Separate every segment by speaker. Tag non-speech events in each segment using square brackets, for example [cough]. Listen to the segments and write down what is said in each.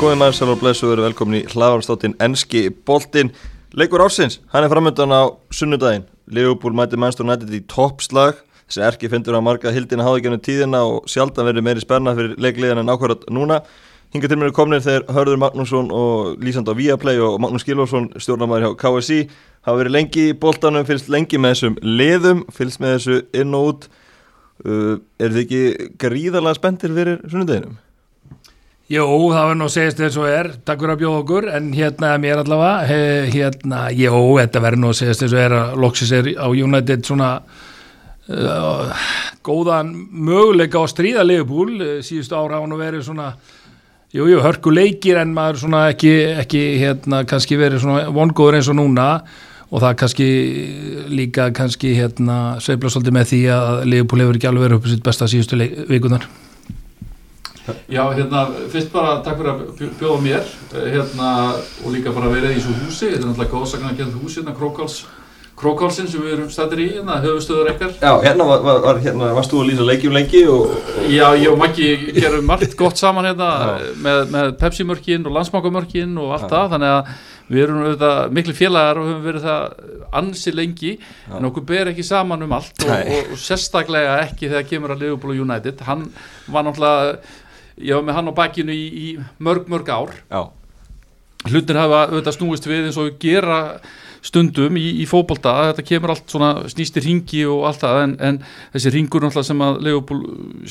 Speaker 1: Maður sæl og blessu og veru velkomin í hlaðarstáttinn Enski Boltinn. Leikur ársins, hann er framöndan á sunnudaginn. Leopold mæti mannstur nættið í toppslag. Þessi erki finnur að marga hildina háði gennum tíðina og sjaldan verið meiri spenna fyrir leikliðan en ákvarðat núna. Hinga til mér er komnir þegar Hörður Magnússon og Lísand á Viaplay og Magnús Gilvarsson stjórnarmæður hjá KSI hafa verið lengi í boltanum, fylgst lengi með þessum liðum, fylgst með þessu inn og út. Uh, Er þið ekki gríðarlega spenntir fyrir sunnudeginum?
Speaker 2: Jú, það var nú segja þess og er, takk fyrir að bjóða okkur, en hérna mér allavega, he, hérna, jú, þetta verður nú segja þess og er að loksis er á United svona uh, góðan möguleika á stríða Liverpool, síðustu ára á hann að verið svona, jú, jú, hörku leikir en maður svona ekki, ekki hérna, kannski verið svona vongóður eins og núna og það kannski líka kannski hérna sveifla svolítið með því að Liverpool hefur ekki alveg verið upp á sitt besta síðustu vikunar.
Speaker 3: Já, hérna, fyrst bara takk fyrir að bjóða mér hérna, og líka bara verið í þessu húsi. Þetta er náttúrulega góðsakna að kemja húsi hérna, Krókáls Krókálsinn sem við erum stættir í hérna, höfustöður ekkert
Speaker 1: Já, hérna, var, var, hérna varst þú að lýsa leikjum lengi og...
Speaker 3: Já, ég og Maggi gerum margt gott saman hérna með, með Pepsi-mörkin og landsmákamörkin og allt það. Þannig að við erum auðvitað miklu félagar og höfum verið það ansi lengi Já. en okkur ber ekki saman um allt og, og, og sérstaklega ekki þegar kemur að Liverpool United. Hann var náttúrulega ég var með hann á bakkinu í, í mörg mörg ár.
Speaker 1: Já.
Speaker 3: hlutin hafa auðvitað snúist við eins og gera stundum í, í fókbalta þetta kemur allt svona snýstir ringi og allt það. En, en þessi ringur náttúrulega sem að Leopold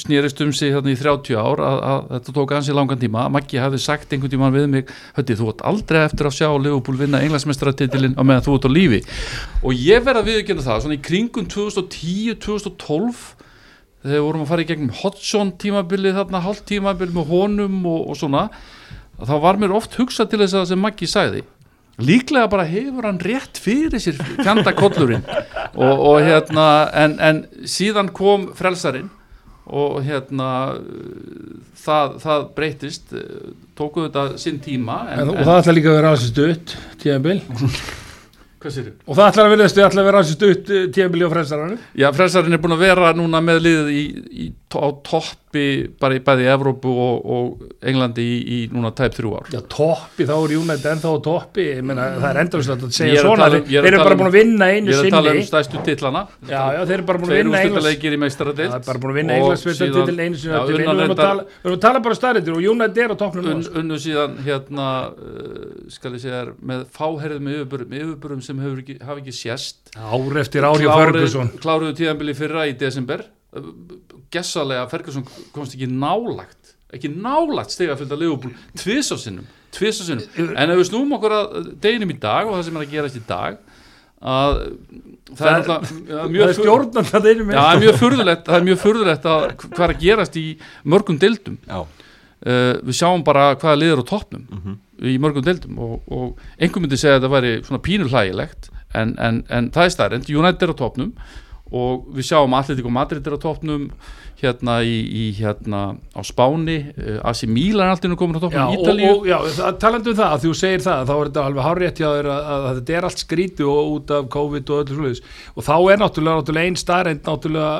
Speaker 3: snýrist um sig hérna í 30 ár að, að þetta tók ansi langan tíma. Maggi hafði sagt einhvern tíma við mig höndi þú ætti aldrei eftir að sjá Leopold vinna englansmestratitilinn á meðan þú ert á lífi. Og ég verða að viðkynna það svona í kringum 2010-2012 þegar vorum að fara í gegnum Hodgson tímabilið þarna, hálf tímabilið með honum og, og svona þá var mér oft hugsað til þess að sem Maggi sagði líklega bara hefur hann rétt fyrir sér fjandakollurinn og, og hérna en, en síðan kom frelsarin og hérna það, það breytist tókuðu þetta sinn tíma
Speaker 2: en, en, og það ætla líka að vera aðeins stutt tímabil [laughs]
Speaker 3: Hvað sér þið?
Speaker 2: Og það ætlar að vera stu, ætlar að vera aðeins stutt tímabili á frelsaranu?
Speaker 3: Já, frelsarinn er búin að vera núna með liðið í, í, á toppi bara í bæði Evrópu og, og Englandi í, í núna tæp þrjú ár.
Speaker 2: Já, toppi, þá er Júnætt ennþá toppi, ég meina það er endurslegt að segja svona, um, þeir eru bara búin að vinna einu sinni.
Speaker 3: Ég er að tala um stæstu titlana.
Speaker 2: Já, já, þeir eru bara búin að vinna
Speaker 3: í meistradeilt.
Speaker 2: Það er bara búin að vinna einu sinni. Við erum að tala, bara stærritir og Júnætt er á toppnum.
Speaker 3: Un, unnu síðan hérna, uh, skal ég segja, með fáherðum yfirbörum sem hafa ekki sést
Speaker 2: ár eftir ár hjá Ferguson
Speaker 3: kláruðu tíðanbili fyrra í desember gessalega Ferguson komst ekki nálagt ekki nálagt steg að fylgja Leopold tviðsásinnum en ef við snúum okkur að deginum í dag og það sem er að gerast í dag að
Speaker 2: það er, er [laughs] mjög að deginum
Speaker 3: það er mjög er mjög furðulegt að hvað er að gerast í mörgum deildum. Uh, við sjáum bara hvaða liður á toppnum mm -hmm. í mörgum deildum og, og einhver myndi segja að það væri svona pínur hlægilegt en, en, en það er starrend, United er á topnum og við sjáum Atletico Madrid er á topnum hérna í, í hérna á Spáni uh, Asi Mílan er alltaf komin á topnum í Ítalíu.
Speaker 2: og, og, Já, talandu um það, að þú segir það þá er þetta alveg hárétt hjá þér að, að, að þetta er allt skrítu og út af COVID og öllu slúðis og þá er náttúrulega, náttúrulega einn starrend náttúrulega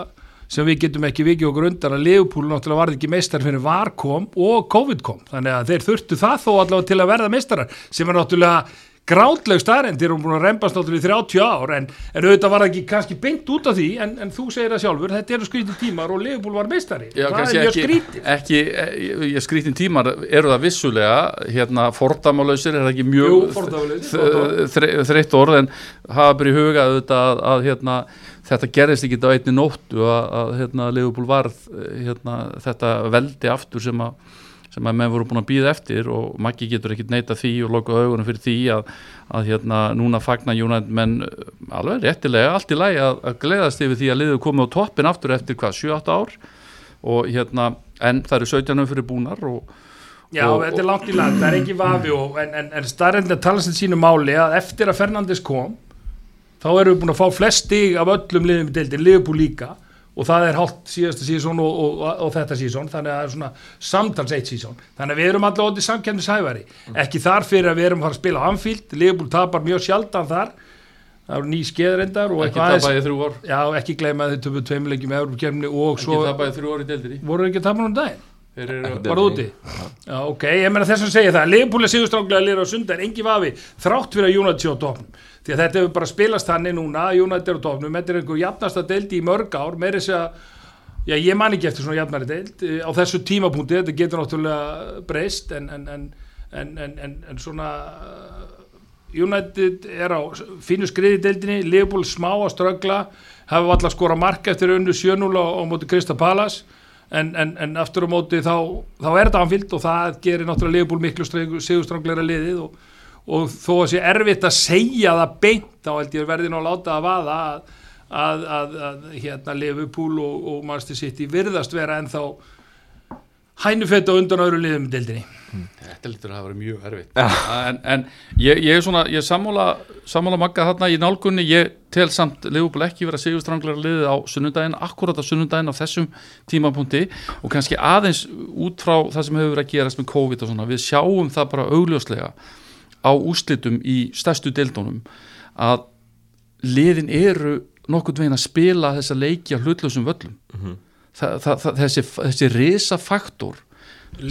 Speaker 2: sem við getum ekki vikið okkur undan að Leopold náttúrulega varði ekki meistar fyrir var kom og COVID kom. Þannig að þeir þurftu það þó allavega til að verða meistarar sem er náttúrulega grátleg staðrend er hún búin að reymbast náttúrulega í 30 ár en, en auðvitað var það ekki kannski beint út af því en, en þú segir það sjálfur, þetta eru skrítin tímar og Leopold var meistari,
Speaker 3: Já,
Speaker 2: það er mjög skrítin
Speaker 3: ekki, ekki, e, skrítin tímar eru það vissulega hérna fordamálausir er ekki mjög þreytt orð en hafa bara í huga auðvitað að, að hérna, þetta gerðist ekki á einni nóttu að, að hérna, Leopold varð hérna, þetta veldi aftur sem að sem að menn voru búin að býða eftir og Maggi getur ekkit neyta því og loka augunum fyrir því að, að hérna núna fagnar United menn uh, alveg réttilega allt í lagi að, að gleðast yfir því að liðu komið á toppin aftur eftir hvað 7-8 ár? Og hérna en það eru 17 fyrir búnar og
Speaker 2: Já, og, þetta er langt í land, það er ekki vafi og, en, en, en starrend að tala sem sínu máli að eftir að Fernandes kom þá erum við búin að fá flest stig af öllum liðum í deildin, liðbú líka og það er hálft síðasta sísón og, og, og, og þetta sísón, þannig að það er svona samtals eitt sísón, þannig að við erum alltaf áttið samkjæmnishæfari, mm. ekki þar fyrir að við erum að fara að spila á Anfield, Leopold tapar mjög sjaldan þar, það eru ný skeðrendar og
Speaker 3: ekki tapæði þrjú orð
Speaker 2: já, ekki gleyma að þið töfum tveimilegjum eða og
Speaker 3: svo ekki tapæði þrjú orð í deildinni.
Speaker 2: Voru ekki að tapa daginn?
Speaker 3: Eru,
Speaker 1: Ekkert
Speaker 2: Var það úti? Já, ok, ég meina þess að segja það. Leopold er sigurstránglega lýra á sunda en engi vafi þrátt fyrir að United sé á topnum því að þetta hefur bara spilast þannig núna að United á topnum, þetta er einhver jafnasta deildi í mörg ár, meiri segja já, ég man ekki eftir svona jafnari deild. Eh, á þessu tímapunkti, þetta getur náttúrulega breyst en, en, en, en, svona uh, United er á fínu skriði deildinni, Leopold smá að ströggla, hafa alltaf skora mark eftir unnu 7-0 á, á móti Krista Palas en, en, en aftur á móti þá, þá er þetta anfíld og það gerir náttúrulega Leopold miklu sigurstrangleira liðið og, og þó að sé erfitt að segja það beint þá held ég verði nú að láta að vaða að, að, að, að hérna Liverpool og, og Manchester City virðast vera ennþá hænufett á undan öðru liðum í deildinni.
Speaker 3: Þetta lítur að hafa verið mjög erfitt. En, en ég, ég er svona Ég sammála, sammála magga þarna í nálgunni. Ég tel samt Leopold ekki vera sigurstranglar liðið á sunnudaginn Akkurat á sunnudaginn á þessum tímapunkti. Og kannski aðeins út frá það sem hefur verið að gerast með COVID og svona Við sjáum það bara augljóslega Á úslitum í stærstu deildunum Að liðin eru nokkurn veginn að spila þessa leiki á hlutlausum völlum. Þa, það, það, þessi, þessi risafaktor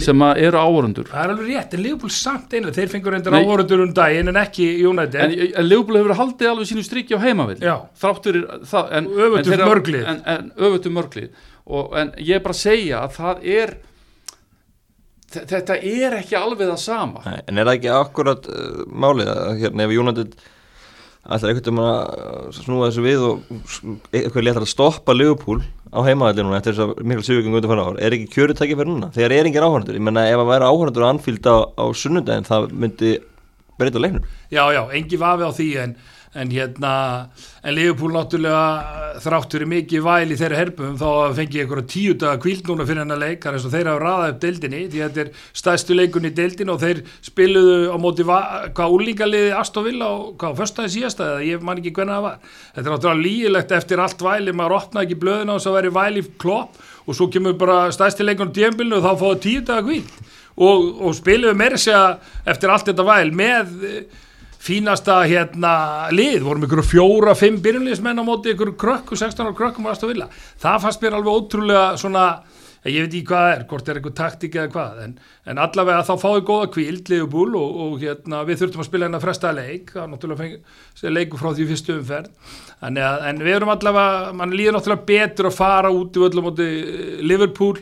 Speaker 3: sem eru áhörundur
Speaker 2: það er alveg rétt, en Leopold samt einlega þeir fengur reyndir áhörundur um daginn en ekki United.
Speaker 3: En, en Leopold hefur haldið alveg sínu strikki á heimavill þráttur það en,
Speaker 2: Öfugt
Speaker 3: en
Speaker 2: um
Speaker 3: þeirra-
Speaker 2: mörg lið.
Speaker 3: en, en um mörglið. Og, en ég er bara að segja að það er þetta er ekki alveg það sama.
Speaker 1: Nei, en er það ekki akkurat uh, málið að hérna ef United ætlar einhvern veginn að snúa þessu við og eitthvað léttar að stoppa Liverpool á heimaðalli núna eftir þess að mikil sigurgöngu undir fara ár er ekki kjörutæki fyrir núna? Þegar er engin áhörndur ég menna ef að væri áhörndur á Anfield á, á sunnudaginn það myndi breyta leiknum.
Speaker 2: Já, já, engi vafi á því en, en hérna en Leopold náttúrulega þráttur í mikið væl í þeirra herpum þá fengi einhverja tíu daga kvíld núna fyrir hennar leik eins og þeir hafa raðað upp deildinni því þetta er stæðstu leikun í deildin og þeir spiluðu á móti va- hvað úlingaliði Astovilla og hvað á föstaði síðasta eða ég man ekki hvernig það var. Þetta er náttúrulega lígilegt eftir allt væli maður opnaði ekki blöðina og svo verið væli klopp og svo kemur bara stæðstu leikun á djembilinu og þá fáðu tíu daga kvíld og, og fínasta hérna lið, vorum ykkur fjóra, fimm byrjunliðsmenn á móti ykkur krökku, 16 ára krökkum varst að vilja. Það fannst mér alveg ótrúlega svona, ég veit ekki hvað það er, hvort er eitthvað taktík eða hvað, en, en allavega þá fáið góða kvíld, liðubúl og, og hérna við þurftum að spila hérna fresta leik, það er náttúrulega leiku frá því fyrstu umferð, Þannig að, en við erum allavega, mann líður náttúrulega betur að fara út í öllum móti eh, Liverpool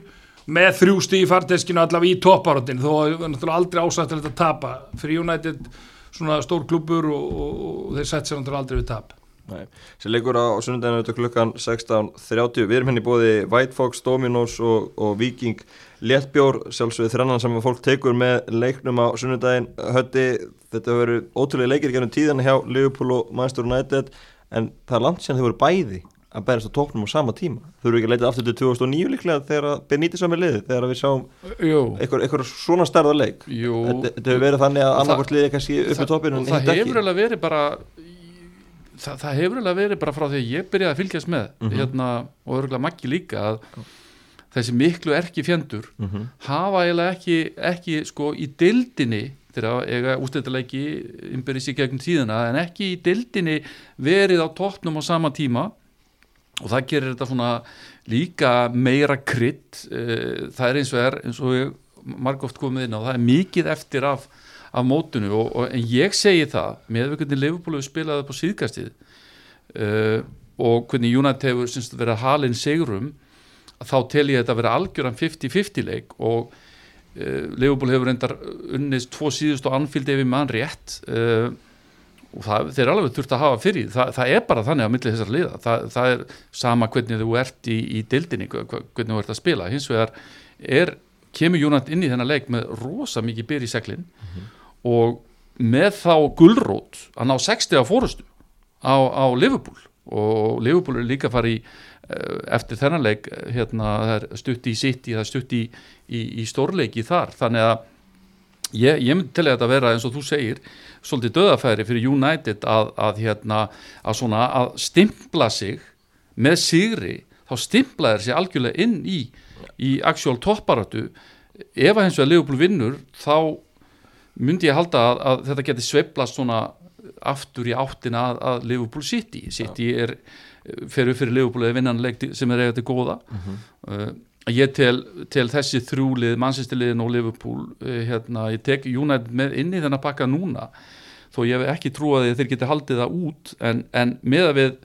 Speaker 2: með þrjú stíð í farteskinu allavega í topparóttin þó við náttúrulega aldrei ásættilegt að tapa. Fyrir United svona stór klubur og, og, og þeir sett sér náttúrulega aldrei við tap.
Speaker 1: Nei, sem leikur á, sunnudaginu auðvitað klukkan 16.30 við erum henni bóði White Fox, Dominos og, og Viking Léttbjór, sjálfsögðu þrennan sem fólk tekur með leiknum á sunnudagin hötti, þetta hefur verið ótrúlega leikir gennum tíðan hjá Liverpool og Manchester United en það er langt síðan þau voru bæði að bærast á tóknum á sama tíma. Þau eru ekki leitað aftur til 2009 líklega þegar að Benítið sami liði, þegar við sáum einhver, einhver svona stærða leik þetta, þetta hefur verið þannig að
Speaker 3: Og
Speaker 1: annarkvort liði kannski upp í
Speaker 3: það-
Speaker 1: toppinu
Speaker 3: og
Speaker 1: en
Speaker 3: það hefur
Speaker 1: ekki
Speaker 3: alveg verið bara það, það hefur alveg verið bara frá því að ég byrjaði að fylgjast með
Speaker 1: Mhm.
Speaker 3: hérna, og örgulega maggi líka að þessi miklu erki fjendur
Speaker 1: Mhm.
Speaker 3: hafa eiginlega ekki, ekki sko í dildinni þegar eiga ústættileiki innbyrðis í gegnum tíðina en ekki í dildinni verið á toppnum á sama tíma og það gerir þetta svona líka meira krydd. Eh, það er eins og er eins og ég margóft komið inn á, það er mikið eftir af, af mótunu og, og, en ég segi það með við hvernig Liverpool hefur spilað upp á síðkastið uh, og hvernig United hefur syns, verið halinn sigrum þá tel ég þetta að vera algjöran 50-50 leik. Og uh, Liverpool hefur reyndar unnist tvo síðust og anfíld ef við mann rétt. Uh, og það, þeir alveg þurft að hafa fyrir það, það er bara þannig á milli þessar liða. Það, það er sama hvernig þú ert í, í dildinni, hvernig þú ert að spila. Hins vegar er, kemur Jónat inn í þennan leik með rosa mikið byr í seglin og með þá gulrót að ná 60 á fórustu á, á Liverpool. Og Liverpool er líka farið í eh, eftir þennan leik eh, hérna, það stutt í City, það er stutt í, í, í stórleiki þar, þannig að ég, ég myndi til að þetta vera eins og þú segir svolítið döðafæri fyrir United að, að hérna að svona að stimpla sig með sigri þá stimplaði þeir sig algjörlega inn í í actual topparötu ef að hins vegar Liverpool vinnur þá myndi ég halda að, að þetta geti sveiflast svona aftur í áttina að, að Liverpool City. City er, fer upp fyrir Liverpool eða vinnanleik sem er eiga til góða. Uh, ég tel, tel þessi þrjúlið, mannsistiliðin og Liverpool uh, hérna, ég tek United með inn í þennan pakka núna þó ég hef ekki trúið að þeir geti haldið það út en, en með að við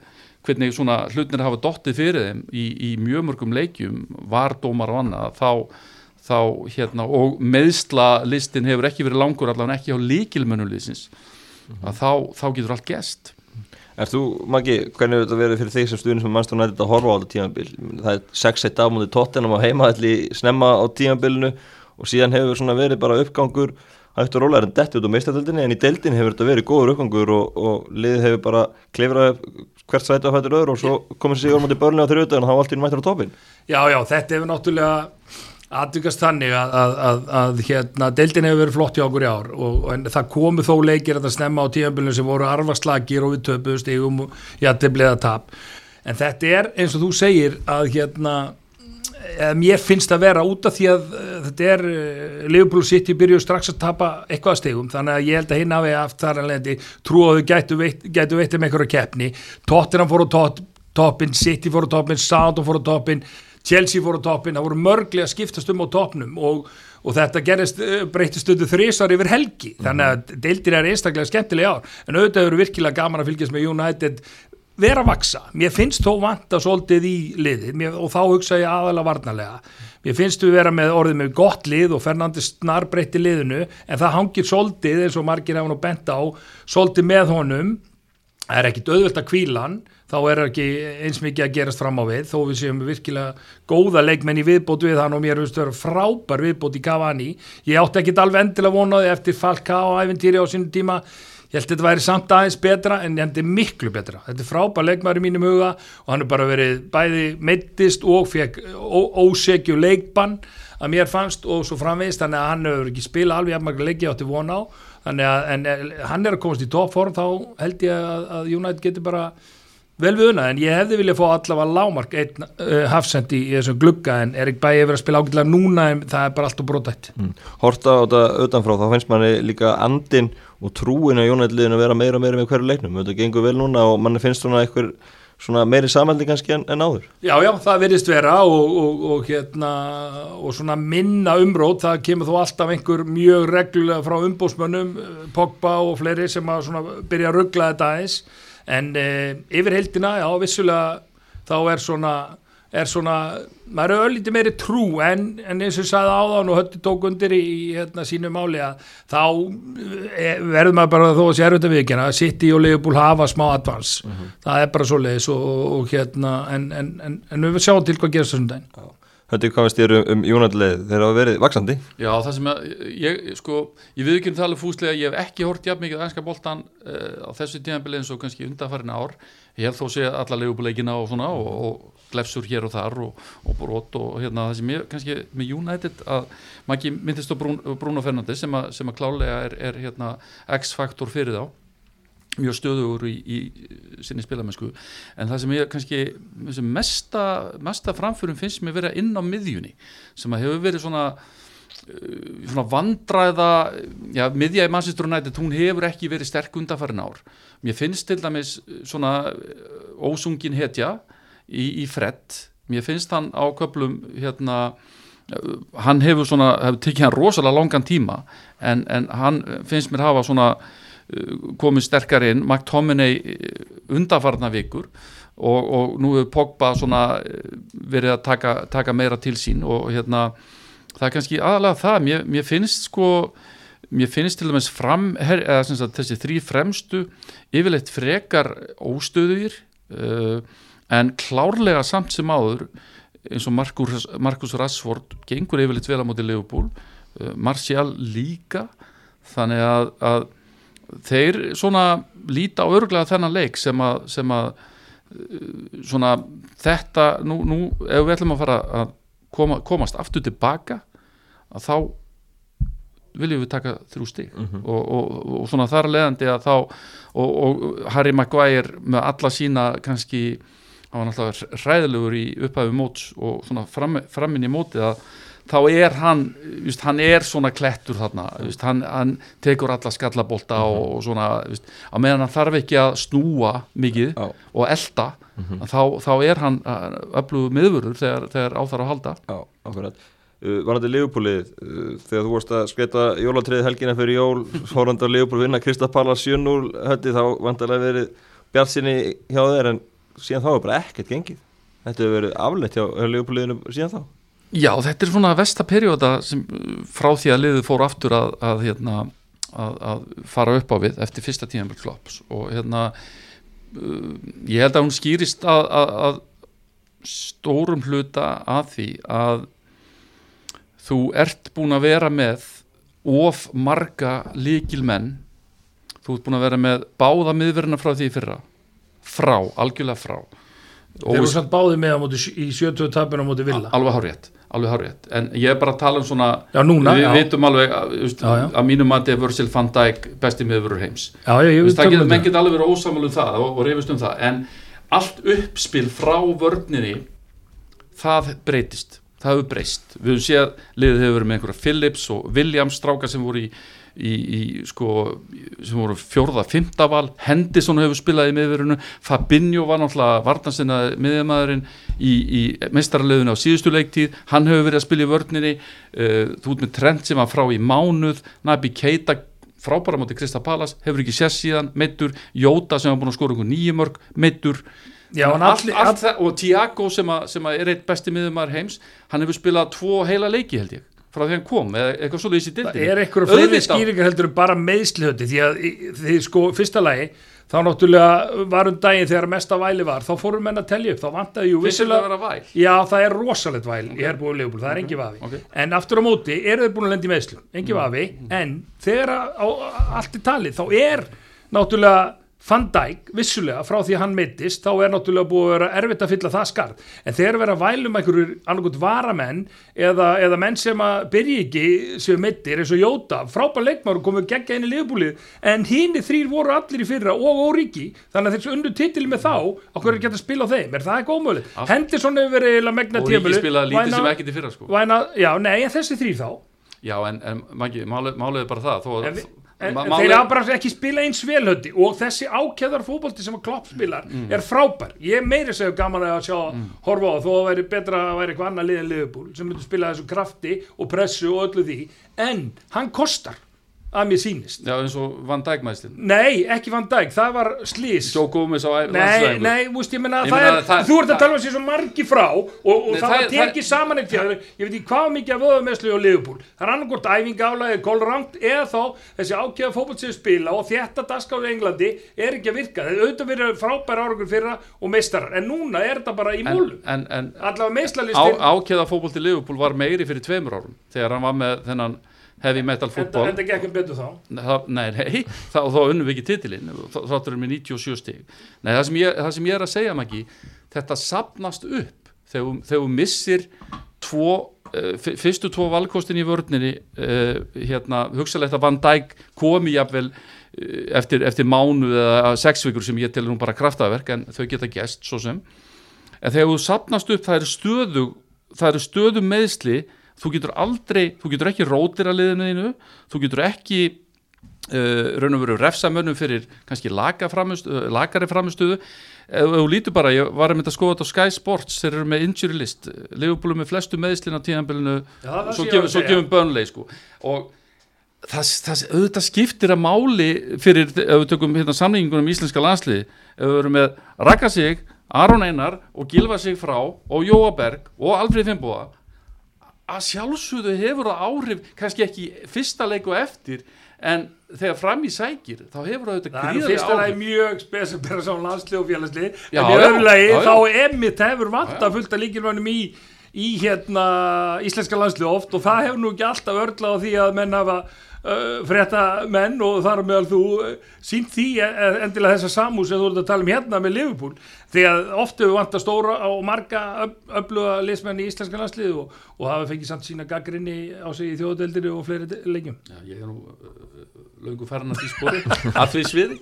Speaker 3: hvernig svona hlutnir hafa dottið fyrir þeim í, í mjög mörgum leikjum var dómar og annað þá, þá hérna og meðsla listin hefur ekki verið langur allavega ekki á líkilmönulisins mm -hmm. þá, þá getur allt gest
Speaker 1: Er þú, Maggi, hvernig hefur þetta verið fyrir því sem stuðin sem mannstofn nætti að horfa á þetta tímanbíl? Það er 6-1 afmúndið tóttinam á heimaðalli snemma á tímanbílinu og síðan hefur svona verið bara uppgangur hægt og rólar en dett út á meistardöldinni en í deldin hefur þetta verið góður uppgangur og, og liðið hefur bara klifrað hvert sæti á hættur öðru og svo komið sér í orðmátti börni á þrjóta en þá allt í mættur á topin
Speaker 2: Já, já, þetta hefur náttúrulega aðvikast þannig að, að, að, að hérna, deildin hefur verið flott hjá okkur í ár og, og það komu þó leikir að það snemma á tíðanbylunum sem voru arvarslagir og við töpuðu stegum og jættibleiða tap. En þetta er eins og þú segir að hérna mér finnst að vera út af því að þetta er Liverpool City byrjuð strax að tapa eitthvað stegum þannig að ég held að hinn hafi haft þar að lendi trú að þau gætu veitt, gætu veitt um einhverja keppni. Tottenham fór á toppin City fór á toppin, Southampton fór á toppin Chelsea fór á toppin, það voru mörglega skiptast um á toppnum og, og þetta gerist breytist stundu þrísar yfir helgi. Þannig að deildir er einstaklega skemmtilega ár. En auðvitað eru virkilega gaman að fylgjast með United vera að vaksa, mér finnst þó vanta svolítið í liðið. Mér, og þá hugsa ég aðalega varnalega mér finnst við vera með orðið með gott lið og Fernandes snar breytti liðinu en það hangir svolítið eins og margir hafa nú bent á svolítið með honum. Það er ekkit auðvöld að kvílan þá er ekki eins mikið að gerast fram á við þó við séum virkilega góða leikmenn í viðbót við hann og mér finnst það vera frábær viðbót í Cavani. Ég átti ekkit alveg endilega vonaði eftir Falka og æfintýri á sínum tíma ég held að þetta væri samt aðeins betra en þetta er miklu betra, þetta er frábær leikmæri mínum huga og hann er bara verið bæði meittist og fekk ósegju leikbann að mér fannst og svo framvegist þannig að hann hefur ekki spila alveg jafnmarga leiki átti vona á. Þannig að en, hann er að komast í toppform þá held ég að, að United getur bara vel við unna en ég hefði viljað fá allavega lámark einn uh, hafsend í, í þessum glugga en Erik Bæi hefur að spila ágætilega núna en það er bara allt og brotætt
Speaker 1: mm. Horta á þetta utanfrá þá finnst manni líka andin og trúin á Jónætliðin að vera meira og meira með hverju leiknum. Þetta gengur vel núna og manni finnst svona eitthvað svona meiri samhældi kannski en, en áður.
Speaker 2: Já, já, það verðist vera og, og, og hérna og svona minna umrót, það kemur þó alltaf einhver mjög reglulega frá umbósmönnum Pogba og fleiri sem að svona byrja að ruggla þetta aðeins. En e, yfir heldina, já, vissulega þá er svona, er svona maður er öllítið meiri trú en, en eins og sagði áðan og hötti tók undir í, hérna, sínu máli að þá e, verður maður bara þó að sé erfitt að vikina City og Liverpool hafa smá advans mhm. -huh. það er bara svo leiðis og, og hérna en, en, en við sjáum til hvað gerast þessum daginn
Speaker 1: Þetta er hvað veist ég um, um Jónalleið þegar það verið vaksandi
Speaker 3: Já það sem að ég sko ég við ekki um tala fúslega ég hef ekki hort jafn mikið ænska boltan uh, á þessu tíðanbili eins og kannski undanfærin ár. Ég hef þó séð alla leifubleikina og svona og, og glefsur hér og þar og, og brot og hérna það sem ég kannski með United að maður ekki myndist á Bruno Fernandes sem að, sem að klálega er, er hérna X-faktor fyrir þá mjög stöðugur í, í sinni spilamennsku. En það sem ég kannski mesta, mesta framförum finnst mér vera inn á miðjunni sem að hefur verið svona uh, svona vandræða já, miðja í Manchester United, hún hefur ekki verið sterk undanfærin ár. Mér finnst til dæmis svona uh, ósungin hetja í, í Fred. Mér finnst hann á köplum hérna uh, hann hefur svona, hefur tekið hann rosalega langan tíma en, en hann finnst mér hafa svona komið sterkar inn. McTominay eh, undafarna vikur og, og nú hefur Pogba eh, verið að taka, taka meira til sín og hérna það er kannski aðalega það, mér, mér finnst sko mér finnst til dæmis fram eða, sagt, þessi þrý fremstu yfirleitt frekar óstöðuðir uh, en klárlega samt sem áður eins og Markus, Markus Rashford gengur yfirleitt vel á móti Leopold uh, Martial líka. Þannig að, að þeir svona líta á örglega þennan leik sem að, sem að uh, svona þetta nú, nú ef við ætlum að fara að koma, komast aftur tilbaka að þá viljum við taka þrjú stík uh -huh. og, og, og svona þar leðandi að þá og, og Harry Maguire með alla sína kannski hann var náttúrulega hræðilegur í upphæfu móts og svona fram, framinn í móti að þá er hann just, hann er svona klettur þarna just, hann, hann tekur alla skallabólta og, og svona, just, á meðan hann þarf ekki að snúa mikið
Speaker 1: Já.
Speaker 3: og elda þá, þá er hann öflugu miðvörður þegar, þegar á þar að halda.
Speaker 1: Já, akkurat. Uh, Varandi Leifupúlið, uh, þegar þú vorst að skreita jólatriði helgina fyrir jól Hórandi á Leifupúl vinna Kristapala 7-0 höndi þá vantarlega verið bjartsinni hjá þeir en síðan þá er bara ekkert gengið. Þetta hefur verið afleitt hjá Leifupúliðinu síðan þá
Speaker 3: Já, þetta er svona vesta perióda sem uh, frá því að liðið fór aftur að, að, hérna, að, að fara upp á við eftir fyrsta tíðanbel klops og hérna uh, ég held að hún skýrist að, að, að stórum hluta að því að þú ert búin að vera með of marga líkilmenn þú ert búin að vera með báða miðverðina frá því fyrra. Frá, algjörlega frá.
Speaker 2: Þeir eru samt báði með á móti í 70 tapinu á móti Villa.
Speaker 3: Alveg hárétt, alveg hárétt en ég er bara að tala um svona
Speaker 2: Já, núna,
Speaker 3: við
Speaker 2: já.
Speaker 3: vitum alveg að,
Speaker 2: Já,
Speaker 3: að mínum mati er Virgil van Dijk besti miðurur heims.
Speaker 2: Um
Speaker 3: menn
Speaker 2: þetta.
Speaker 3: getur alveg verið ósamal um það og, og reyfist um það en allt uppspil frá vörninni það breytist. Það hefur breyst, við höfum séð liðið hefur verið með einhverja Phillips og Williams stráka sem voru í, í, í sko, sem voru fjórða, fymta val. Henderson hefur spilað í miðverðinu Fabinho var náttúrulega vartansinna miðjamaðurinn í, í meistaraliðinu á síðustu leiktíð, hann hefur verið að spila í vörninni. Uh, þú ert með Trent sem var frá í mánuð, Nabi Keita frábæra móti Krista Palas, hefur ekki séð síðan. Meittur, Jóta sem var búin að skora einhver nýju mörg, meittur og Tiago sem, að, sem að er eitt besti miðumar heims hann hefur spilað tvo heila leiki held ég frá því hann kom, eða eitthvað svolítið í
Speaker 2: Það
Speaker 3: dildinni
Speaker 2: er einhverju fleiri skýringar heldur bara meðslihöndi því að því sko fyrsta lagi þá náttúrulega varum daginn þegar mesta væli var þá fórum menn að telja upp þá vantaði jú
Speaker 3: það
Speaker 2: vissilega? Já, það er rosalegt væl í herbúið Leopold, það er engi vafi.
Speaker 3: Ok.
Speaker 2: en aftur á móti eru þeir búin að lenda í meðslum engi vafi, en þegar á, allt er talið, þá er náttúrulega Van Dijk, vissulega, frá því að hann meittist, þá er náttúrulega búið að vera erfitt að fylla það skarð, en þegar vera vælum einhverjur annarkot varamenn eða, eða menn sem að byrja ekki sem meittir eins og Jóta, frábær leikmár komið geggja inn í liðbúlið, en hínni þrýr voru allir í fyrra og óríki þannig að þessu unnu titil með þá okkur er geta að spila á þeim, er það ekki?
Speaker 3: Allt.
Speaker 2: Henderson hefur verið eiginlega megna
Speaker 3: og Ríki spilaði lítið sem ekkert í fyrra sko.
Speaker 2: Væna, já, nei,
Speaker 3: já, en, en málið, er bara það þó,
Speaker 2: en,
Speaker 3: að-
Speaker 2: en, en þeir hafa bara ekki spila eins velhöndi og þessi ákjæðar fótbolti sem að Klopp spilar
Speaker 3: Mm.
Speaker 2: er frábær. Ég meiri segju gaman að sjá horfa á þó að væri betra að væri eitthvað annað liðin liðbúl sem myndi spila þessu krafti og pressu og öllu því. En hann kostar að mér sýnist.
Speaker 3: Já, eins og Van Dijk mæðslinn
Speaker 2: nei, ekki Van Dijk, það var slís
Speaker 3: Joe Gomez á
Speaker 2: Nei,
Speaker 3: landslæðingu
Speaker 2: nei, þú veist, ég menna
Speaker 3: Ég
Speaker 2: það
Speaker 3: meina
Speaker 2: er,
Speaker 3: það-
Speaker 2: þú ert að tala um sér svo margi frá og, og
Speaker 3: Nei,
Speaker 2: það var tekið saman fjör, ég veit ekki hvað mikið af öðumesslu og liðbúl, það er annarkort æfingálaði kólrangt eða þá þessi ákveða fótboll sem spila og þetta dagskáðu í Englandi er ekki að virka, það er auðvitað verið frábæra árangur fyrra og meistarar, en núna er þetta bara í
Speaker 3: en,
Speaker 2: múlu,
Speaker 3: en, en
Speaker 2: allavega
Speaker 3: á,
Speaker 2: meistlalistin
Speaker 3: ákveða heavy metal
Speaker 2: en
Speaker 3: fútbol.
Speaker 2: þetta gekk um betur þá.
Speaker 3: Það, nei, nei, þá, þá unnum við ekki titilinn þáttur við með 97 stig. Nei, það sem ég, það sem ég er að segja Maggi þetta sapnast upp þegar, þegar þú missir tvo uh, fyrstu tvo valkostin í vörninni uh, hérna, hugsalegt að Van Dijk komi jafnvel uh, eftir, eftir mánu eða sex vikur sem ég telur nú bara kraftaverk en þau geta gest svo sem. En þegar þú sapnast upp það eru stöðu það eru stöðu meðsli þú getur aldrei, þú getur ekki rótir að liðinu þínu, þú getur ekki uh, raun og veru refsamönnum fyrir kannski laga framistöðu, lagari framistöðu ef ef þú lítur bara, ég var að mynda að skoða þetta á Sky Sports, þeir eru með injury list. Leifupúlu með flestu meðslin á tíðanbylunu
Speaker 2: Já, það
Speaker 3: svo gefum, bönlei sko. Og það, það, auðvitað skiptir að máli fyrir, ef við tökum hérna samlingunum í íslenska landsliði, ef við verum með Raka sig, Aron Einar og Gilva sig frá og Jóa Berg og Alfred Finnbúa að sjálfsögðu hefur það áhrif kannski ekki fyrsta leik og eftir en þegar fram í sækir þá hefur það auðvitað
Speaker 2: nú
Speaker 3: gríðarlega
Speaker 2: fyrsta
Speaker 3: áhrif.
Speaker 2: mjög spes að bera saman landslið og
Speaker 3: Já,
Speaker 2: en í
Speaker 3: já,
Speaker 2: öðru lagi
Speaker 3: já, já.
Speaker 2: þá emitt hefur vanta fullt að líkilmönnum í, í hérna íslenska landslið oft og það hefur nú ekki alltaf örlað á því að menn hafa uh, frétta menn og þar meðal þú uh, sínt því uh, endilega þessa samús sem þú ert að tala um hérna með Liverpool. Því að oft hefur vanta stóra og marga öf, öfluga liðsmenn í íslenska landslið og, og hafa fengið samt sína gaggrinni á sig í þjóðdeldinu og fleiri leikjum.
Speaker 3: Já, ég er nú löngu farin að því spori [laughs] að því sviði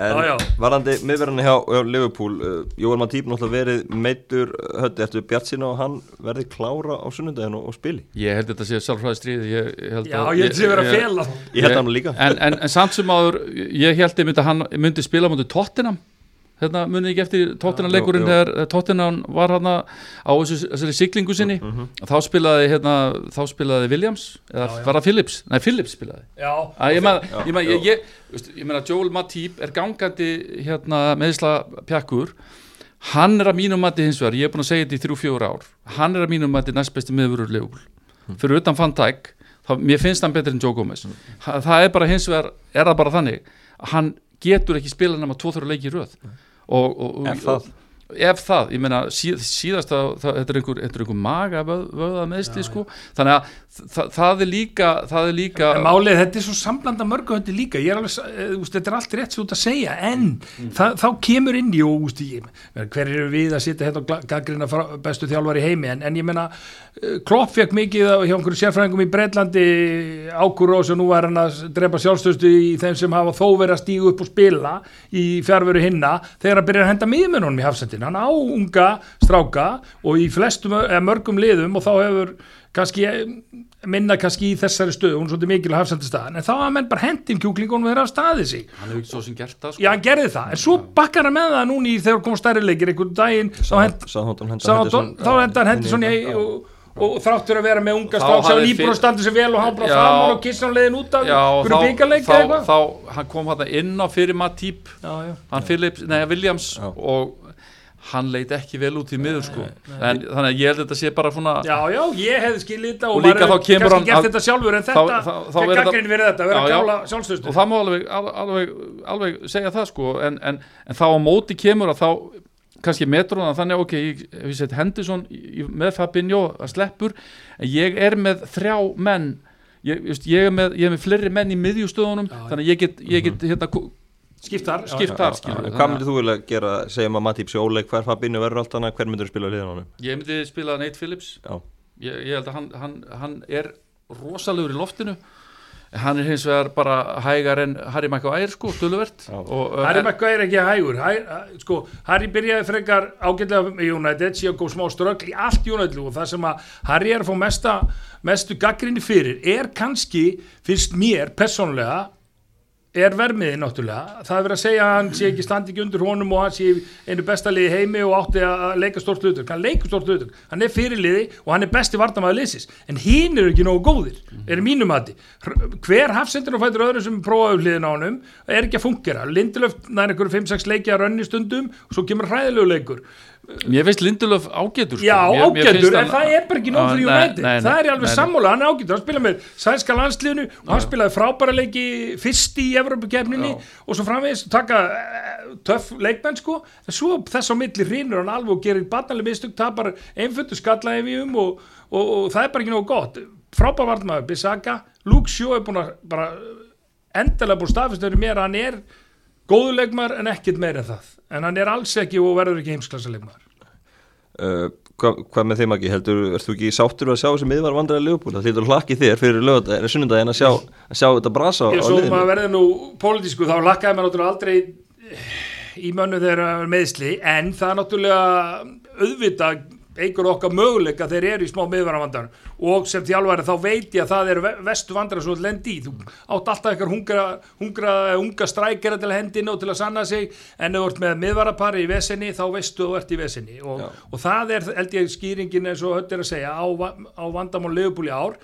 Speaker 1: En
Speaker 2: Já, já.
Speaker 1: varandi miðverðinni hjá, hjá Liverpool uh, Jóel Matýp náttúrulega verið meittur höndi eftir Bjart sína og hann verði klára á sunnundaginu og, og spili
Speaker 3: Ég held þetta sé sjálfræði stríð ég, ég held
Speaker 2: Já,
Speaker 3: að-
Speaker 2: ég held að vera að fela.
Speaker 1: Ég held hann líka
Speaker 3: en, en, en samt sem áður ég held ég myndi að hann myndi spila mútið Tottenham þetta munið ekki eftir Tottenham leikurinn
Speaker 1: jú, jú.
Speaker 3: þegar Tottenham var hann á þessu, þessari siglingu sinni? Þá spilaði hérna, þá spilaði Williams eða
Speaker 2: Já, já.
Speaker 3: var það Phillips? Nei, Phillips spilaði.
Speaker 2: Já,
Speaker 3: Að ég meina, ég meina, ég, ég, meina Joel Matip er gangandi hérna, meðsla pjakkur. Hann er að mínum mati hins vegar, ég er búin að segja þetta í þrjú fjóra ár hann er að mínum mati næst besti meðvörur Leopold. Fyrir utan Van Dijk þá, mér finnst hann betur en Joe Gomez. Ha, það er bara hins vegar, er það bara þannig hann getur ekki spila nema tvo-þrjá leiki í röð og, og,
Speaker 1: Ef það.
Speaker 3: ef það, ég meina síð, síðast að það, þetta er einhver, er einhver maga vöð, vöða meðsli sko þannig að það, það er líka það er líka
Speaker 2: En málið, þetta er svo samblanda mörgu þetta líka, ég er alveg, eh, úst, þetta er allt rétt svo út að segja, en það, þá kemur inn í og úst, ég, hver eru við að sitja hérna og gaggrina bestu þjálfar í heimi, en, en ég meina eh, Klopp fekk mikið hjá einhverju sérfræðingum í Breitlandi ákur og nú er hann að drepa sjálfstöðstu í þeim sem hafa þó verið að stígu upp og spila í fjárveru hinna þegar að byrja að henda miðmennunum í hafsendin hann á unga stráka og í flestum, eða mörgum liðum og þá hefur kannski minna kannski í þessari stöðu, hún er svolítið mikil að hafsendistæðan, en þá hafa menn bara hendin kjúklingunum þeirra af staðið sig.
Speaker 3: hann hefur ekki svo sem gert það sko.
Speaker 2: Já, hann gerði það, en svo bakkar hann með það núni í þegar kom stærri leikir einhvern daginn, þá hend,
Speaker 1: Sáðhóttan henda
Speaker 2: Southampton- þá henda hann hendi svona og, og þráttur að vera með unga strák sem að standa sig vel og hann bara fram og kissa hann leiðin út af byggarleik
Speaker 3: þá,
Speaker 2: eða eitthvað.
Speaker 3: þá hann kom hann inn á fyrir Matip
Speaker 2: Já, já.
Speaker 3: hann Williams og hann leit ekki vel út í miður sko. En þannig að ég held að þetta sé bara svona
Speaker 2: Já, já, ég hefði skilið þetta og,
Speaker 3: Og líka
Speaker 2: maður
Speaker 3: þá kemur hann að-
Speaker 2: þetta sjálfur en þetta,
Speaker 3: þá- þá
Speaker 2: þá
Speaker 3: þetta-
Speaker 2: gaggrinni verið þetta, verið
Speaker 3: Já,
Speaker 2: að gála
Speaker 3: og
Speaker 2: sjálfstöðstu
Speaker 3: það má alveg, al- alveg, alveg segja það sko. En, en, en þá á móti kemur að þá kannski metur hann þannig ok, ég, ég sett Henderson með Fabinho að sleppur. En ég er með þrjá menn. Ég, just, ég, er, með, ég er með fleiri menn í miðjustöðunum
Speaker 2: Já,
Speaker 3: þannig að ég get, ég get hérna,
Speaker 2: skiptar já,
Speaker 3: skipt
Speaker 2: já.
Speaker 3: þar
Speaker 1: Já,
Speaker 3: skilur.
Speaker 1: en Hvað myndir þú vilja gera, segjum að Matýp sé óleik? Hver Fabinho verður allt annað, hver myndir þú spila hliðan á honum?
Speaker 3: ég myndi spila Nate Phillips. Ég, ég held að hann, hann, hann er rosalegur í loftinu. Hann er hins vegar bara hægar en Harry Maguire sko, stöluvert uh,
Speaker 2: Harry Maguire er ekki hægur. Harry, sko, Harry byrjaði frekar ágætlega með United síðan góð smá ströggl í allt United og það sem að Harry er að fá mesta, mestu gaggrinni fyrir er kannski, finnst mér persónulega er vermiði náttúrulega. Það er verið að segja að hann sé ekki standi ekki undir honum og hann sé einu besta liði heimi og átti að leika stórt hlutur hann leikur stórt hlutur, hann er fyrirliði og hann er besti vartamæður liðsins, en hinn eru ekki nógu góðir, er í mínum mati. Hver hafsendur og fætur öðru sem prófaðu hliðin á honum, er ekki að fungera Lindelöf nær einhverju 5-6 leiki að rönni stundum og svo kemur hræðilegu leikur
Speaker 3: Mér finnst Lindelöf ágætur sko.
Speaker 2: Já,
Speaker 3: mér, mér
Speaker 2: ágætur,
Speaker 3: finnst
Speaker 2: en það er bara ekki nóg
Speaker 3: Já,
Speaker 2: fyrir United.
Speaker 3: nei, nei,
Speaker 2: það er alveg
Speaker 3: nei,
Speaker 2: sammála, hann er ágætur. Hann spilaði með sænska landsliðinu og hann spilaði frábæra leiki fyrst í Evropakefninni og svo framvegis taka eh, töff leikmenn sko. En svo þess á milli hrýnur hann alveg og gerir barnaleg mistök, tapar einföndu skalla ef um og, og, og það er bara ekki nógu gott. Frábær vartmaður, Bissaka. Luke Shaw er búin að bara endalega búin staðfestur mér að hann er góður leikmaður en ekkert meir en það en hann er alls ekki og verður ekki heimsklassa leikmaður
Speaker 1: uh, hvað, hvað með þeim ekki, heldur, þú ekki sáttur að sjá þessi miðvar vandræði Leopold? Það hlýtur hlakki þér fyrir lögudaginn og sunnudaginn að sjá, að sjá þetta brasa á, á
Speaker 2: svo
Speaker 1: liðinu.
Speaker 2: maður verði nú pólitísku þá lakkaði maður náttúrulega aldrei eh, í mönnu þeirra meðsli en það er náttúrulega auðvitað eigur okkar möguleika þeir eru í smá miðvaravandar og sem þjálfari þá veit ég að það eru ve- vestu vandrar svo lendi í, þú átt alltaf eitthvað hungra, hungra unga strækjara til að hendina og til að sanna sig. En ef þú ert með miðvarapari í vesenni þá veistu þú ert í vesenni og, og það er held ég skýringin eins og höll er að segja á, á vandamál leifbúli ár.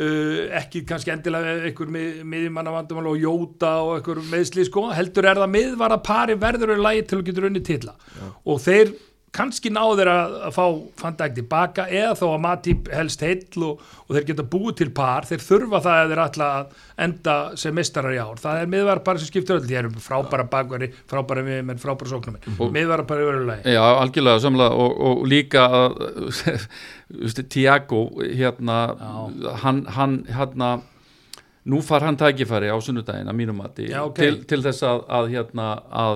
Speaker 2: Uh, ekki kannski endilega einhver mið, miðjumanna vandamál og jóta og einhver meðsli sko, heldur er það miðvara pari verður í lagi til að getur unni titla. Og þeir kannski náður að, að fá fandæk tilbaka eða þó að Matip helst heill og, og þeir geta búið til par. Þeir þurfa það að þeir ætla að enda sem mistarar í ár, það er miðvara pari sem skiptur öll, þeir eru frábæra bakveri frábæra miðjumenn, frábæra sóknum miðvara pari verður í lagi.
Speaker 3: Já, algjörlega samlega. Og, og líka [laughs] Tiago hérna hann, hann hérna nú far hann tækifæri á sunnudaginn að mínum mati
Speaker 2: Já, ok.
Speaker 3: til, til þess að, að hérna að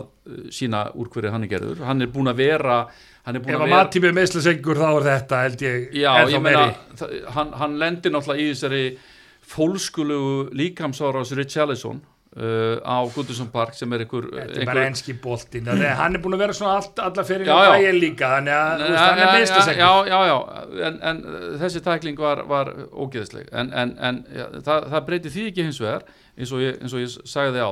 Speaker 3: sína úr hverju hann er gerður. Hann er búin að vera er
Speaker 2: ef
Speaker 3: að
Speaker 2: að
Speaker 3: vera
Speaker 2: Matip er meðslasengur þá er þetta held ég
Speaker 3: Já, ég meina, hann, hann lendir náttúrulega í þessari fólskulugu líkamsára á Richarlison uh, á Gundursson Park sem er einhver,
Speaker 2: Þetta er bara enski að hann er búin að vera svona allt, alla fyrir
Speaker 3: já.
Speaker 2: bæja líka þannig að veist, hann er
Speaker 3: já,
Speaker 2: meðstasegn
Speaker 3: já, já, já, en, en uh, þessi tækling var, var ógeðsleg. En, en, en ja, það, það breyti því ekki hins vegar eins og ég, eins og ég sagði